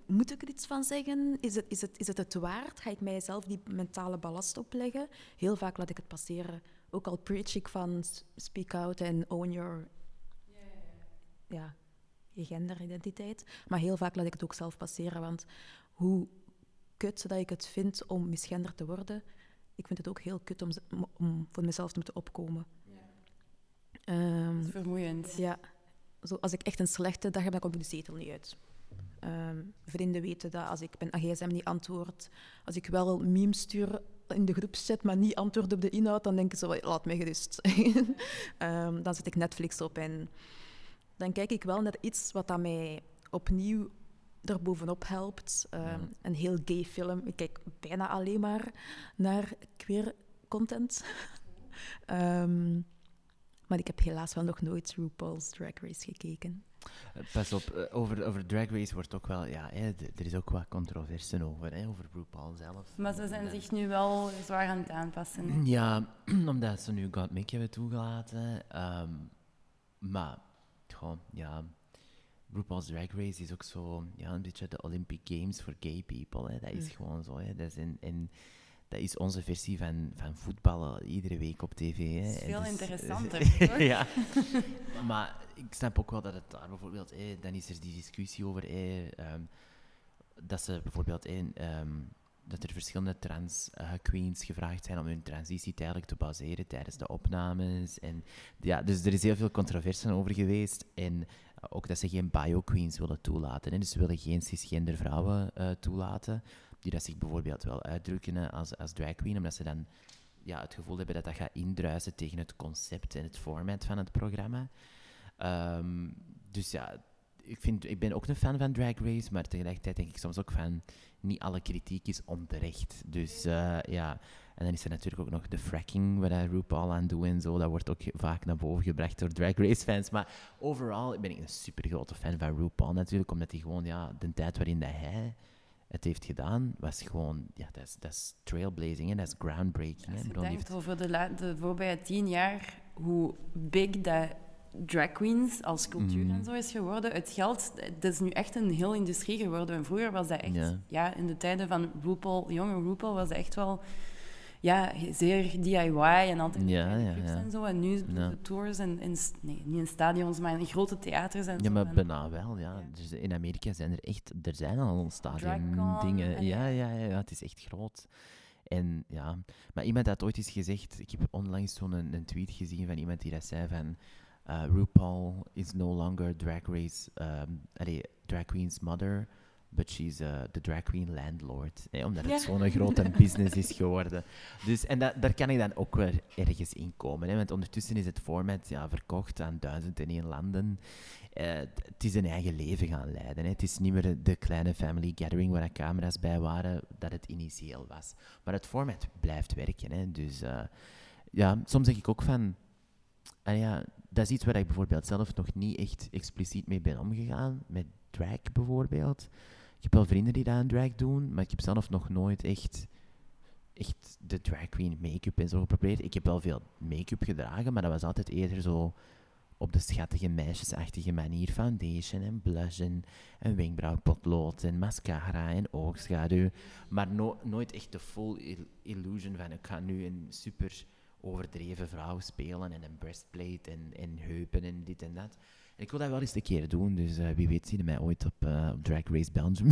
Moet ik er iets van zeggen? Is het, is, het, is het het waard? Ga ik mijzelf die mentale ballast opleggen? Heel vaak laat ik het passeren. Ook al preach ik van speak out en own your... Ja, je genderidentiteit. Maar heel vaak laat ik het ook zelf passeren, want hoe kut dat ik het vind om misgenderd te worden, ik vind het ook heel kut om, om- voor mezelf te moeten opkomen. Ehm, Dat is vermoeiend. ja, zo, als ik echt een slechte dag heb, dan kom ik de zetel niet uit. Ehm, vrienden weten dat als ik mijn gsm niet antwoord, als ik wel memes stuur in de groepschat, maar niet antwoord op de inhoud, dan denken ze, laat mij gerust. Ehm, dan zet ik Netflix op en dan kijk ik wel naar iets wat dat mij opnieuw erbovenop helpt. Ehm, Ja. Een heel gay film. Ik kijk bijna alleen maar naar queer content. Maar ik heb helaas wel nog nooit RuPaul's Drag Race gekeken. Eh, Pas op, eh, over, over Drag Race wordt ook wel, ja, hè, er is ook wat controverse over, hè, over RuPaul zelf. Maar ze zijn zich nu wel zwaar aan het aanpassen. Ja, omdat ze nu God Mick hebben toegelaten. ehm, maar, gewoon, ja, RuPaul's Drag Race is ook zo, ja, een beetje de Olympic Games voor gay people. Hè. Dat is Mm. gewoon zo, hè. Dat is, en, en dat is onze versie van, van voetballen iedere week op tv. Hè. Dat is veel dus- interessanter, toch? ja. Maar ik snap ook wel dat het daar bijvoorbeeld, hè, dan is er die discussie over ehm, dat ze bijvoorbeeld ehm, dat er verschillende trans eh, queens gevraagd zijn om hun transitie tijdelijk te baseren tijdens de opnames. En, ja, dus er is heel veel controverse over geweest. En ook dat ze geen bio-queens willen toelaten. Hè. Dus ze willen geen cisgender vrouwen eh, toelaten, die dat zich bijvoorbeeld wel uitdrukken als, als drag queen, omdat ze dan ja, het gevoel hebben dat dat gaat indruisen tegen het concept en het format van het programma. Ehm, dus ja, ik, vind, ik ben ook een fan van Drag Race, maar tegelijkertijd denk ik soms ook van niet alle kritiek is onterecht. Dus eh, ja, en dan is er natuurlijk ook nog de fracking, hij RuPaul aan doet en zo. Dat wordt ook vaak naar boven gebracht door Drag Race fans. Maar overal ben ik een super grote fan van RuPaul natuurlijk, omdat hij gewoon, ja, de tijd waarin dat hij het heeft gedaan, was gewoon, ja, dat is, dat is trailblazing en dat is groundbreaking. Als je bedoel, denkt heeft- over de, la- de voorbije tien jaar, hoe big dat drag queens als cultuur Mhm. en zo is geworden. Het geld, dat is nu echt een heel industrie geworden. En vroeger was dat echt, ja, Ja. in de tijden van RuPaul, jonge RuPaul, was dat echt wel ja, zeer DIY en altijd Ja, ja, ja. en zo. En nu de tours en in, nee, niet in stadions, maar in grote theaters en Ja, zo. maar En- bijna wel, ja. Dus in Amerika zijn er echt, er zijn al stadion dingen. en- Ja, ja, ja, het is echt groot. En ja, maar iemand had ooit eens gezegd, ik heb onlangs zo'n een, een tweet gezien van iemand die dat zei van, eh, RuPaul is no longer drag race, um, allee, drag queen's mother, but she's uh, the drag queen landlord. hè, omdat het zo'n grote business is geworden. Dus, en dat, daar kan ik dan ook weer ergens in komen. Hè, want ondertussen is het format ja, verkocht aan duizend en één landen. Eh, het is een eigen leven gaan leiden. Hè. Het is niet meer de kleine family gathering waar er camera's bij waren, dat het initieel was. Maar het format blijft werken. Hè. Dus eh, ja, soms zeg ik ook van... ah ja, dat is iets waar ik bijvoorbeeld zelf nog niet echt expliciet mee ben omgegaan. Met drag bijvoorbeeld. Ik heb wel vrienden die dat aan drag doen, maar ik heb zelf nog nooit echt, echt de drag queen make-up en zo geprobeerd. Ik heb wel veel make-up gedragen, maar dat was altijd eerder zo op de schattige meisjesachtige manier. Foundation en blush en, en wenkbrauwpotlood en mascara en oogschaduw. Maar no- nooit echt de full il- illusion van ik ga nu een super overdreven vrouw spelen en een breastplate en, en heupen en dit en dat. Ik wil dat wel eens een keer doen, dus eh, wie weet zie je mij ooit op, eh, op Drag Race Belgium.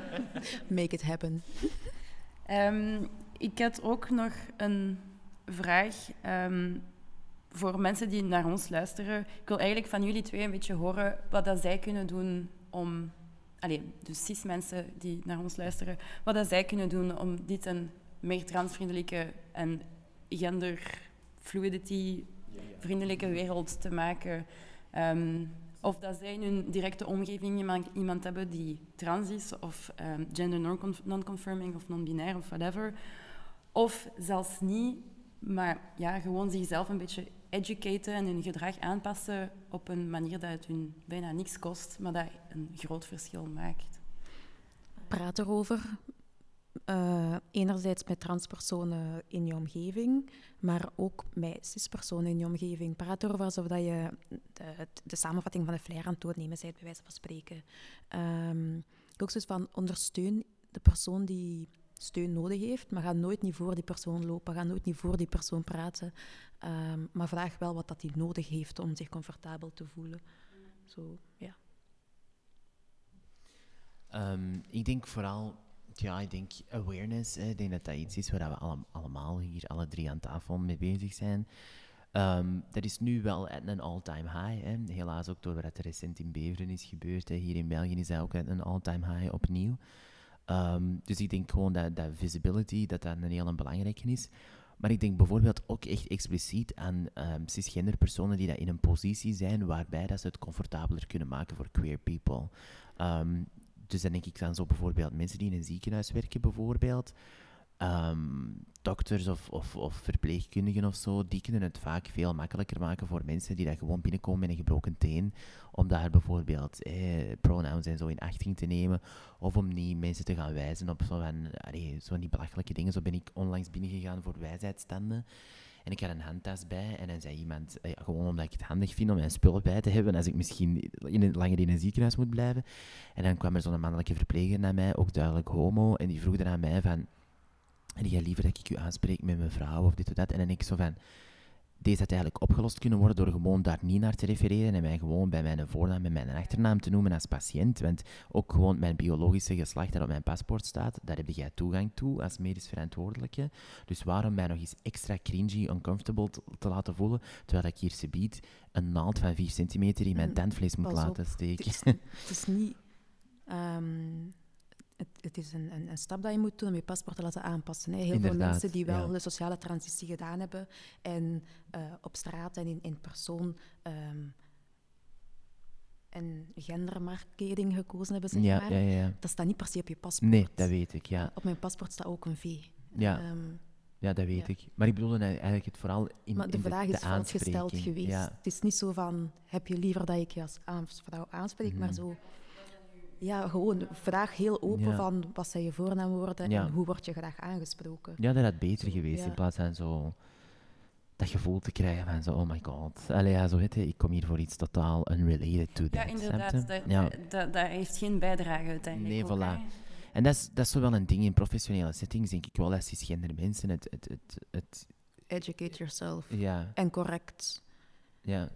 Make it happen. Ehm, ik had ook nog een vraag ehm, voor mensen die naar ons luisteren. Ik wil eigenlijk van jullie twee een beetje horen wat dat zij kunnen doen om... Allee, dus cis-mensen die naar ons luisteren. Wat dat zij kunnen doen om dit een meer transvriendelijke en genderfluidity-vriendelijke wereld te maken. Ehm, of dat zij in hun directe omgeving iemand, iemand hebben die trans is, of ehm, gender non- non-conforming of non-binair of whatever. Of zelfs niet, maar ja, gewoon zichzelf een beetje educaten en hun gedrag aanpassen op een manier dat het hun bijna niks kost, maar dat een groot verschil maakt. Praat erover. Eh, enerzijds met transpersonen in je omgeving, maar ook met cispersonen in je omgeving. Praat erover alsof je de, de samenvatting van de flyer aan het doornemen bent, bij wijze van spreken. Ehm, ook zoiets van ondersteun de persoon die steun nodig heeft, maar ga nooit niet voor die persoon lopen, ga nooit niet voor die persoon praten, Ehm, maar vraag wel wat dat hij nodig heeft om zich comfortabel te voelen. Zo, ja. Ehm, ik denk vooral, ja, ik denk awareness. Ik denk dat dat iets is waar we alle- allemaal hier, alle drie aan tafel mee bezig zijn. Ehm, dat is nu wel at een all-time high. Helaas ook door wat er recent in Beveren is gebeurd. Hè. Hier in België is dat ook at een all-time high opnieuw. Ehm, dus ik denk gewoon dat, dat visibility, dat dat een heel belangrijke is. Maar ik denk bijvoorbeeld ook echt expliciet aan ehm, cisgender personen die dat in een positie zijn waarbij dat ze het comfortabeler kunnen maken voor queer people. Dus dan denk ik aan zo bijvoorbeeld mensen die in een ziekenhuis werken, bijvoorbeeld. Ehm, dokters of, of, of verpleegkundigen of zo, die kunnen het vaak veel makkelijker maken voor mensen die dat gewoon binnenkomen met een gebroken teen. Om daar bijvoorbeeld eh, pronouns en zo in achting te nemen. Of om niet mensen te gaan wijzen op zo van, die belachelijke dingen. Zo ben ik onlangs binnengegaan voor wijsheidsstanden. En ik had een handtas bij en dan zei iemand, eh, gewoon omdat ik het handig vind om mijn spullen bij te hebben als ik misschien in een, langer in een ziekenhuis moet blijven. En dan kwam er zo'n mannelijke verpleger naar mij, ook duidelijk homo, en die vroeg dan aan mij van, en jij liever dat ik u aanspreek met mevrouw of dit of dat. En dan ik zo van, deze had eigenlijk opgelost kunnen worden door gewoon daar niet naar te refereren en mij gewoon bij mijn voornaam en mijn achternaam te noemen als patiënt. Want ook gewoon mijn biologische geslacht dat op mijn paspoort staat, daar heb jij toegang toe als medisch verantwoordelijke. Dus waarom mij nog eens extra cringy, uncomfortable te, te laten voelen, terwijl ik hier subiet een naald van 4 centimeter in mijn Mm, tandvlees moet pas laten op. steken. Het is, het is niet... ehm, het, het is een, een, een stap dat je moet doen om je paspoort te laten aanpassen. Hè. Heel veel mensen die wel ja. de sociale transitie gedaan hebben en eh, op straat en in, in persoon ehm, een gendermarkering gekozen hebben, zeg Ja, maar. ja. Dat staat niet per se op je paspoort. Nee, dat weet ik, ja. Op mijn paspoort staat ook een V. Ja. Ehm, Ja, dat weet Ja. ik. Maar ik bedoelde eigenlijk het vooral in, maar de in vraag de, is vals gesteld aanspreking. geweest. Ja. Het is niet zo van, heb je liever dat ik je als vrouw aanspreek, maar Mhm. zo... Ja, gewoon vraag heel open Ja. van wat zijn je voornaamwoorden Ja. en hoe word je graag aangesproken. ja, dat had beter geweest Ja. in plaats van zo dat gevoel te krijgen van zo, oh my god. Allee, ja, zo weet je, ik kom hier voor iets totaal unrelated to Ja, that. snap inderdaad. Dat, Ja. dat, dat heeft geen bijdrage uiteindelijk. Nee, ook, voilà. En dat is, dat is zo wel een ding in professionele settings, denk ik wel, dat cisgender mensen het, het, het, het Educate yourself. ja, En correct. ja.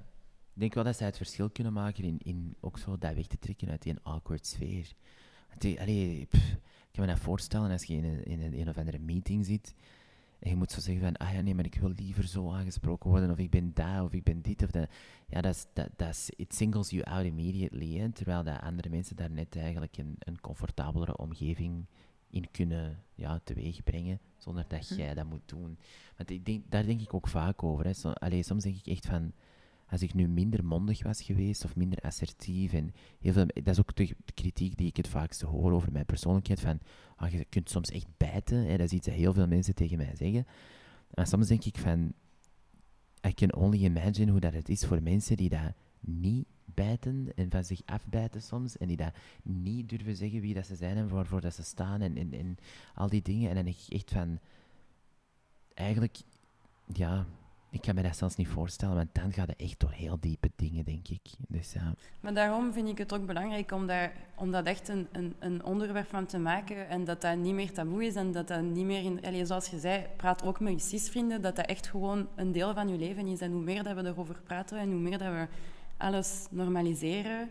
Ik denk wel dat zij het verschil kunnen maken in, in ook zo dat weg te trekken uit die awkward sfeer. Die- allee, pff, ik kan me dat voorstellen als je in een, in een, een of andere meeting zit en je moet zo zeggen van, ah ja, nee, maar ik wil liever zo aangesproken worden, of ik ben daar, of ik ben dit, of dat. Ja, dat is, dat, dat is, it singles you out immediately, hè, terwijl dat andere mensen daar net eigenlijk een, een comfortabelere omgeving in kunnen ja, teweegbrengen, zonder dat Hm. jij dat moet doen. Want ik denk, daar denk ik ook vaak over. Hè. Allee, soms denk ik echt van, als ik nu minder mondig was geweest of minder assertief en heel veel, dat is ook de, kritiek die ik het vaakste hoor over mijn persoonlijkheid, van ah, je kunt soms echt bijten, hè. dat is iets dat heel veel mensen tegen mij zeggen. Maar soms denk ik van, I can only imagine hoe dat het is voor mensen die dat niet bijten en van zich afbijten soms en die dat niet durven zeggen wie dat ze zijn en waarvoor dat ze staan en, en, en al die dingen. En dan denk ik echt van, eigenlijk, ja, ik kan me dat zelfs niet voorstellen, want dan gaat het echt door heel diepe dingen, denk ik. Dus ja, Maar daarom vind ik het ook belangrijk om daar, om dat echt een, een, een onderwerp van te maken en dat dat niet meer taboe is en dat dat niet meer in... Allee, zoals je zei, praat ook met je cis-vrienden, dat dat echt gewoon een deel van je leven is. En hoe meer dat we erover praten en hoe meer dat we alles normaliseren,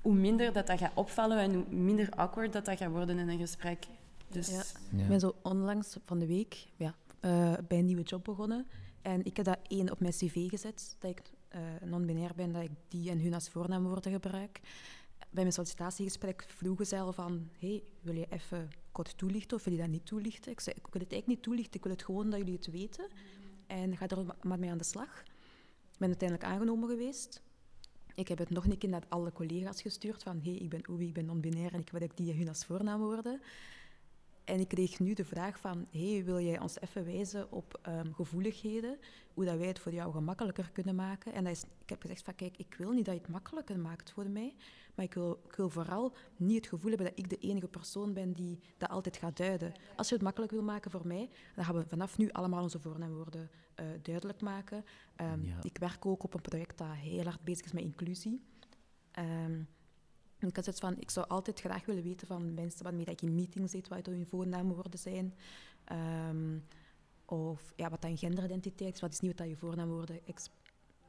hoe minder dat dat gaat opvallen en hoe minder awkward dat dat gaat worden in een gesprek. Dus Ja. Ja. Ik ben zo onlangs van de week ja, eh, bij een nieuwe job begonnen. En ik heb dat één op mijn cv gezet, dat ik eh, non-binair ben, dat ik die en hun als voornaamwoorden gebruik. Bij mijn sollicitatiegesprek vroegen zij al van, hey, wil je even kort toelichten of wil je dat niet toelichten? Ik zei, ik wil het eigenlijk niet toelichten, ik wil het gewoon dat jullie het weten. En ga er maar mee aan de slag. Ik ben uiteindelijk aangenomen geweest. Ik heb het nog een keer naar alle collega's gestuurd van, hey, ik ben Oei, ik ben non-binair en ik wil dat ik die en hun als voornaamwoorden. En ik kreeg nu de vraag van, hey, wil jij ons even wijzen op ehm, gevoeligheden, hoe dat wij het voor jou gemakkelijker kunnen maken? En dat is, ik heb gezegd van, kijk, ik wil niet dat je het makkelijker maakt voor mij, maar ik wil, ik wil vooral niet het gevoel hebben dat ik de enige persoon ben die dat altijd gaat duiden. Als je het makkelijk wil maken voor mij, dan gaan we vanaf nu allemaal onze voornaamwoorden eh, duidelijk maken. Ehm, Ja. Ik werk ook op een project dat heel hard bezig is met inclusie. Ehm, en ik had zoiets van, ik zou altijd graag willen weten van mensen waarmee dat ik in meetings zit, wat hun voornaamwoorden zijn. Ehm, of ja, wat dan genderidentiteit is. Wat is niet wat dat je voornaamwoorden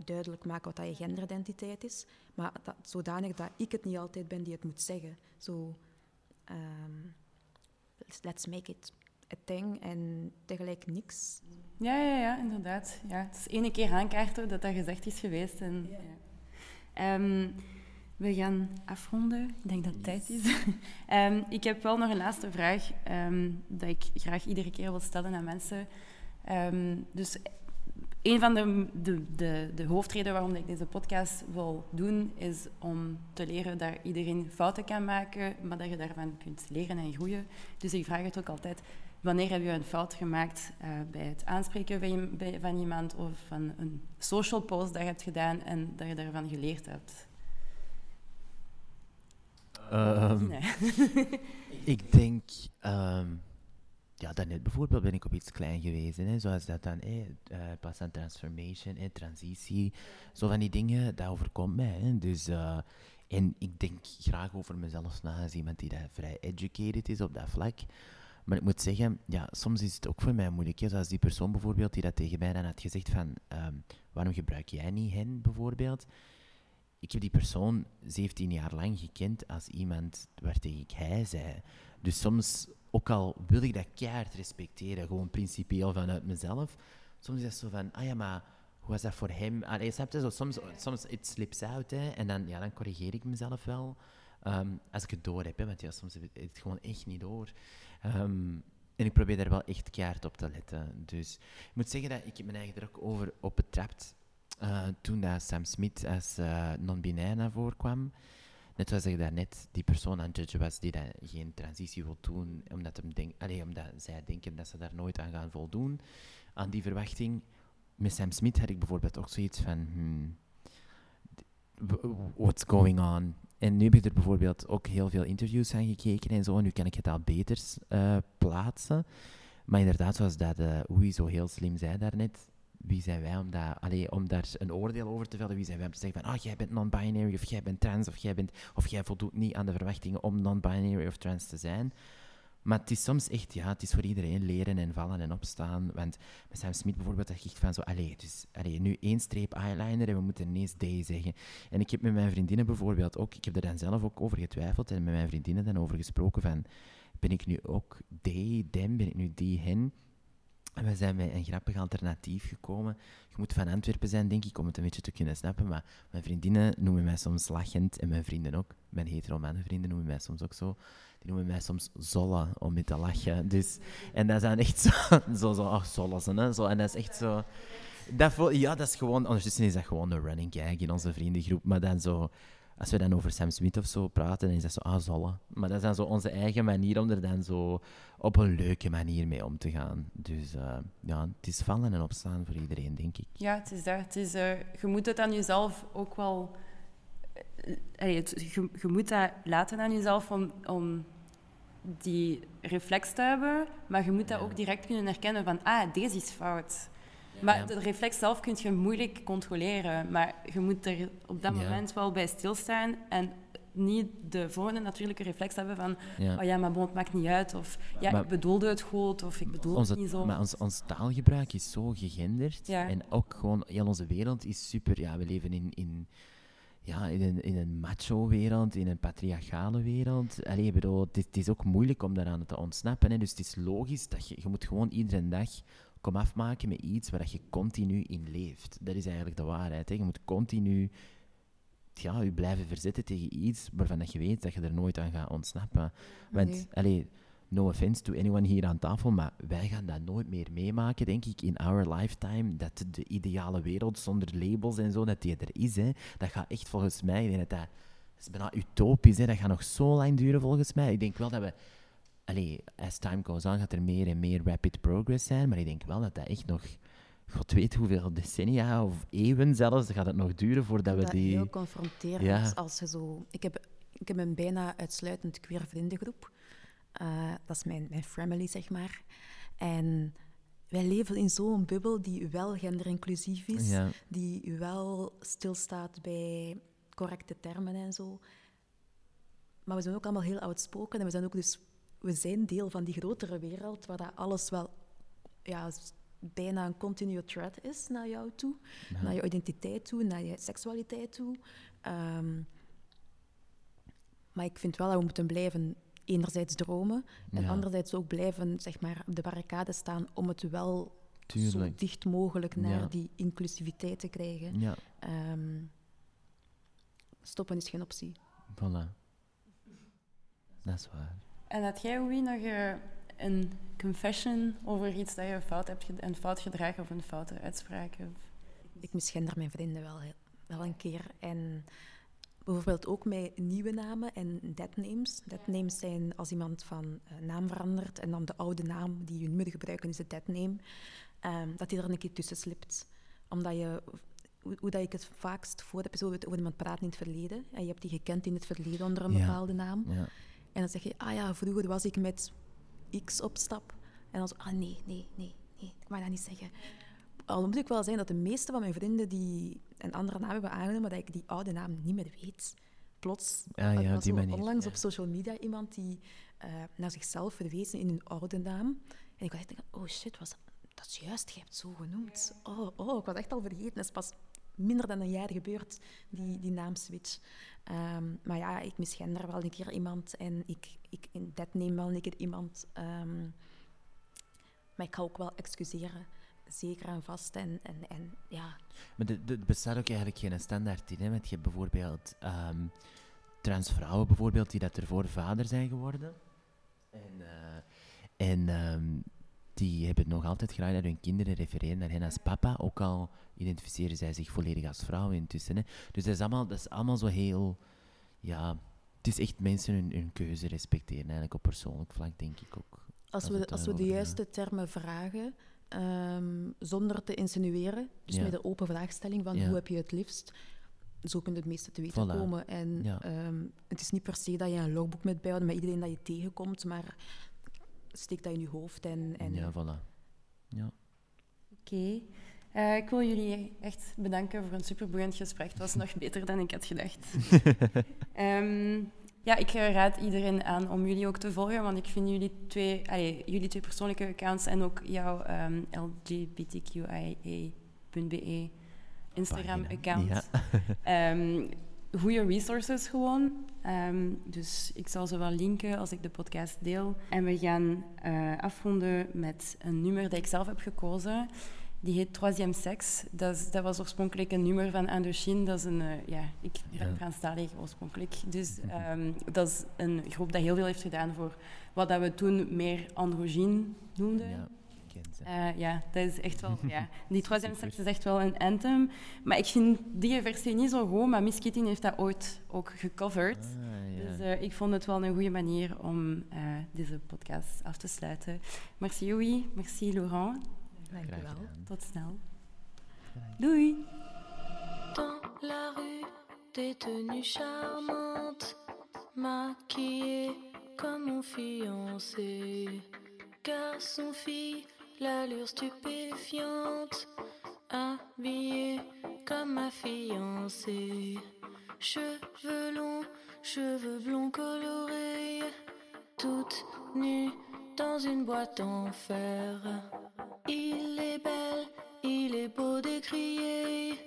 duidelijk maken wat dat je genderidentiteit is. Maar dat, zodanig dat ik het niet altijd ben die het moet zeggen. Zo, ehm, let's, let's make it a thing en tegelijk niks. Ja, ja, ja, inderdaad. Ja, het is ene keer aankaarten dat dat gezegd is geweest. En, ja. Ehm, we gaan afronden. Ik denk dat het tijd is. Ehm, ik heb wel nog een laatste vraag ehm, dat ik graag iedere keer wil stellen aan mensen. Ehm, dus een van de, de, de, de hoofdredenen waarom ik deze podcast wil doen, is om te leren dat iedereen fouten kan maken, maar dat je daarvan kunt leren en groeien. Dus ik vraag het ook altijd, wanneer heb je een fout gemaakt eh, bij het aanspreken van, bij- van iemand of van een social post dat je hebt gedaan en dat je daarvan geleerd hebt? Ehm, Nee. Ik denk, ehm ja, daarnet bijvoorbeeld ben ik op iets klein geweest, hè, zoals dat dan, eh, pas aan transformation, eh, transitie, zo van die dingen, dat overkomt mij. Hè, dus, eh, en ik denk graag over mezelf na als iemand die dat vrij educated is op dat vlak. Maar ik moet zeggen, ja, soms is het ook voor mij moeilijk. Hè, zoals die persoon bijvoorbeeld die dat tegen mij dan had gezegd van, ehm, waarom gebruik jij niet hen bijvoorbeeld? Ik heb die persoon 17 jaar lang gekend als iemand waartegen ik hij zei. Dus soms, ook al wil ik dat keihard respecteren, gewoon principieel vanuit mezelf, soms is dat zo van, ah ja, maar hoe was dat voor hem? Allee, snap je? Soms, soms it slips out, hè, en dan, ja, dan corrigeer ik mezelf wel. Ehm, als ik het door heb, hè, want ja, soms heb ik het gewoon echt niet door. Ehm, en ik probeer daar wel echt keihard op te letten. Dus ik moet zeggen dat ik mijn eigen ook over op betrapt eh, toen dat Sam Smith als eh, non-binair naar voren kwam. Net zoals ik daarnet die persoon aan het judgen was die dat geen transitie wil doen, omdat, hem denk, allee, omdat zij denken dat ze daar nooit aan gaan voldoen, aan die verwachting. Met Sam Smith had ik bijvoorbeeld ook zoiets van, hmm, what's going on? En nu heb ik er bijvoorbeeld ook heel veel interviews aan gekeken en zo, en nu kan ik het al beter eh, plaatsen. Maar inderdaad, zoals dat uh, Oei zo heel slim zei daarnet, wie zijn wij om, dat, allee, om daar een oordeel over te vellen? Wie zijn wij om te zeggen van, ah, jij bent non-binary, of jij bent trans, of jij, bent, of jij voldoet niet aan de verwachtingen om non-binary of trans te zijn? Maar het is soms echt, ja, het is voor iedereen leren en vallen en opstaan. Want met Sam Smith bijvoorbeeld, dat echt van zo, allee, dus, allee, nu één streep eyeliner en we moeten ineens D zeggen. En ik heb met mijn vriendinnen bijvoorbeeld ook, ik heb er dan zelf ook over getwijfeld en met mijn vriendinnen dan over gesproken van, ben ik nu ook they, them, ben ik nu die, hen? En we zijn met een grappig alternatief gekomen. Je moet van Antwerpen zijn, denk ik, om het een beetje te kunnen snappen. Maar mijn vriendinnen noemen mij soms lachend, en mijn vrienden ook. Mijn hetero vrienden noemen mij soms ook zo. Die noemen mij soms Zolle, om mee te lachen. Dus, en dat dan echt zo, zo, zo ach, Zollezen, hè. Zo, en dat is echt zo... Dat ja, dat is gewoon... Ondertussen is dat gewoon een running gag in onze vriendengroep. Maar dan zo... Als we dan over Sam Smith of zo praten, dan is dat zo, ah, Zolle. Maar dat is dan zo onze eigen manier om er dan zo op een leuke manier mee om te gaan. Dus eh, ja, het is vallen en opstaan voor iedereen, denk ik. Ja, het is dat. Het is, eh, je moet het aan jezelf ook wel... eh, allee, het, je, je moet dat laten aan jezelf om, om die reflex te hebben, maar je moet dat Ja. ook direct kunnen herkennen van, ah, deze is fout. Maar Ja. de reflex zelf kun je moeilijk controleren, maar je moet er op dat Ja. moment wel bij stilstaan en niet de volgende natuurlijke reflex hebben van, Ja. oh ja, maar bon, het maakt niet uit, of ja, Maar- ik bedoelde het goed, of ik bedoel Onze, het niet zo. maar ons, ons taalgebruik is zo gegenderd. Ja. En ook gewoon, heel onze wereld is super. Ja, we leven in, in, ja, in een, in een macho-wereld, in een patriarchale wereld. Allee, bedoel, het, is, het is ook moeilijk om daaraan te ontsnappen. Hè. Dus het is logisch dat je, je moet gewoon iedere dag kom afmaken met iets waar je continu in leeft. Dat is eigenlijk de waarheid. Hè. Je moet continu ja, je blijven verzetten tegen iets waarvan dat je weet dat je er nooit aan gaat ontsnappen. Want, Nee. allee, no offense to anyone hier aan tafel, maar wij gaan dat nooit meer meemaken, denk ik, in our lifetime. Dat de ideale wereld zonder labels en zo, dat die er is. Hè. Dat gaat echt volgens mij, ik denk dat dat, dat is bijna utopisch. Hè. Dat gaat nog zo lang duren volgens mij. Ik denk wel dat we, allee, as time goes on, gaat er meer en meer rapid progress zijn, maar ik denk wel dat dat echt nog, god weet hoeveel decennia of eeuwen zelfs, gaat het nog duren voordat we die... heel confronterend. Ja. Als je zo... ik, heb, ik heb een bijna uitsluitend queer vriendengroep. Eh, dat is mijn, mijn family, zeg maar. En wij leven in zo'n bubbel die wel genderinclusief is, Ja. die wel stilstaat bij correcte termen en zo. Maar we zijn ook allemaal heel outspoken en we zijn ook dus we zijn deel van die grotere wereld waar dat alles wel ja, bijna een continue threat is naar jou toe, naar je identiteit toe, naar je seksualiteit toe. Ehm, maar ik vind wel dat we moeten blijven enerzijds dromen en Ja. anderzijds ook blijven zeg maar, op de barricade staan om het wel zo dicht mogelijk naar Ja. die inclusiviteit te krijgen. Ja, Ehm, stoppen is geen optie. voilà. Dat is waar. En had jij, Oei, nog eh, een confession over iets dat je fout hebt een fout gedragen of een foute uitspraak? Of... Ik misgender mijn vrienden wel, heel- wel een keer. En bijvoorbeeld ook met nieuwe namen en deadnames. Deadnames zijn als iemand van eh, naam verandert en dan de oude naam die je nu moet gebruiken is de deadname. ehm, dat die er een keer tussen slipt. Omdat je, hoe, hoe dat ik het vaakst voor heb, is over over iemand praten in het verleden. En je hebt die gekend in het verleden onder een Ja. bepaalde naam. Ja. En dan zeg je, ah ja, vroeger was ik met X op stap. En dan zo, ah nee, nee, nee, nee, ik mag dat niet zeggen. Al moet ik wel zeggen dat de meeste van mijn vrienden die een andere naam hebben aangenomen, dat ik die oude naam niet meer weet. Plots Ah, ja, was die manier, onlangs ja. op social media iemand die eh, naar zichzelf verwezen in een oude naam. En ik was echt denken, oh shit, was dat, dat is juist, je hebt het zo genoemd. Oh, oh, ik was echt al vergeten. Het is pas minder dan een jaar gebeurd, die, die naamswitch. Ehm, maar ja, ik misgender wel een keer iemand en ik, ik dat neem wel een keer iemand. ehm, maar ik ga ook wel excuseren, zeker en vast. En, en, en ja, Maar er- bestaat ook eigenlijk geen standaard in. Hè? Want je hebt bijvoorbeeld ehm transvrouwen bijvoorbeeld die dat ervoor vader zijn geworden. En, eh, en die hebben het nog altijd graag dat hun kinderen refereren naar hen als papa. Ook al identificeren zij zich volledig als vrouw intussen. Hè? Dus dat is, allemaal, dat is allemaal zo heel... Ja, het is echt mensen hun, hun keuze respecteren. Eigenlijk op persoonlijk vlak denk ik ook. als Als we, als we de juiste termen vragen, ehm, zonder te insinueren, dus Ja. met een open vraagstelling van Ja. hoe heb je het liefst, zo kun je het meeste te weten Voilà. komen. En Ja. ehm, het is niet per se dat je een logboek moet bijhouden met iedereen dat je tegenkomt, maar steek dat in je hoofd en, en Ja, voilà. Ja. Oké. Eh, ik wil jullie echt bedanken voor een superboeiend gesprek. Het was nog beter dan ik had gedacht. Ehm, ja, ik raad iedereen aan om jullie ook te volgen, want ik vind jullie twee, allee, jullie twee persoonlijke accounts en ook jouw ehm LGBTQIA.be Instagram-account Ja. Ehm goede resources gewoon. Ehm, dus ik zal ze wel linken als ik de podcast deel. En we gaan eh, afronden met een nummer dat ik zelf heb gekozen. Die heet Troisième Sex. Dat, is- dat was oorspronkelijk een nummer van Indochine. Dat is een, eh, ja, ik Ja. Mhm. Franstalig oorspronkelijk. Dus ehm, dat is een groep dat heel veel heeft gedaan voor wat dat we toen meer androgyne noemden. ja. Ken ze. Eh, ja, dat is echt wel... Ja. Die Troisième Sex is echt wel een anthem. Maar ik vind die versie niet zo goed, maar Miss Kitty heeft dat ooit ook gecoverd. Ah, ja. Dus eh, ik vond het wel een goede manier om eh, deze podcast af te sluiten. Merci Louis, merci Laurent. Dank Graag je wel. gedaan. Tot snel. Doei! Dans la rue, des tenues charmantes, maquillées comme mon fiancé. Garçon, fille, l'allure stupéfiante, habillée comme ma fiancée. Cheveux longs, cheveux blonds colorés, toute nue dans une boîte en fer. Il est belle, il est beau décrier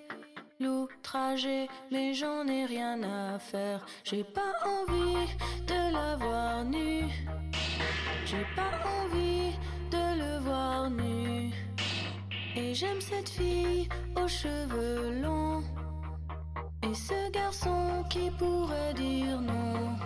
l'outrager, mais j'en ai rien à faire. J'ai pas envie de la voir nue. J'ai pas envie de le voir nu. Et j'aime cette fille aux cheveux longs. Et ce garçon qui pourrait dire non.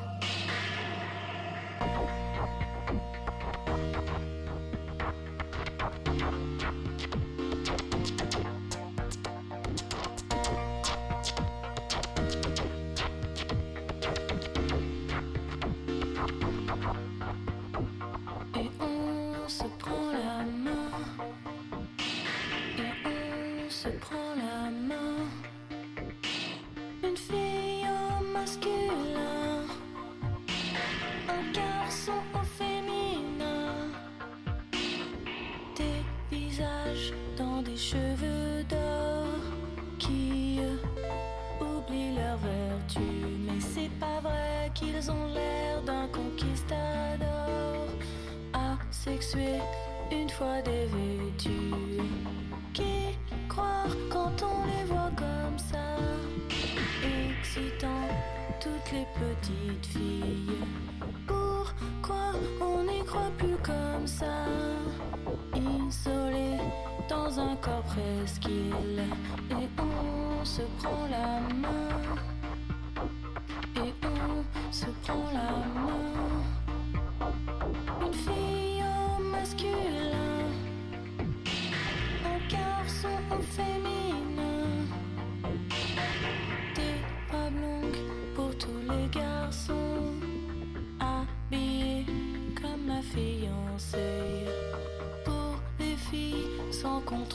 une fois dévêtue.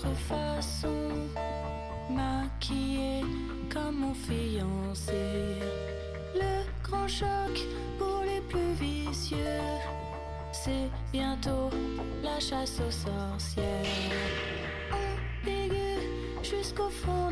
contrefaçon, maquillé comme mon fiancé. Le grand choc pour les plus vicieux, c'est bientôt la chasse aux sorcières. Ambigu jusqu'au fond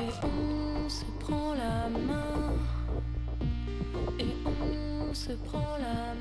Et on se prend la main. Et on se prend la main.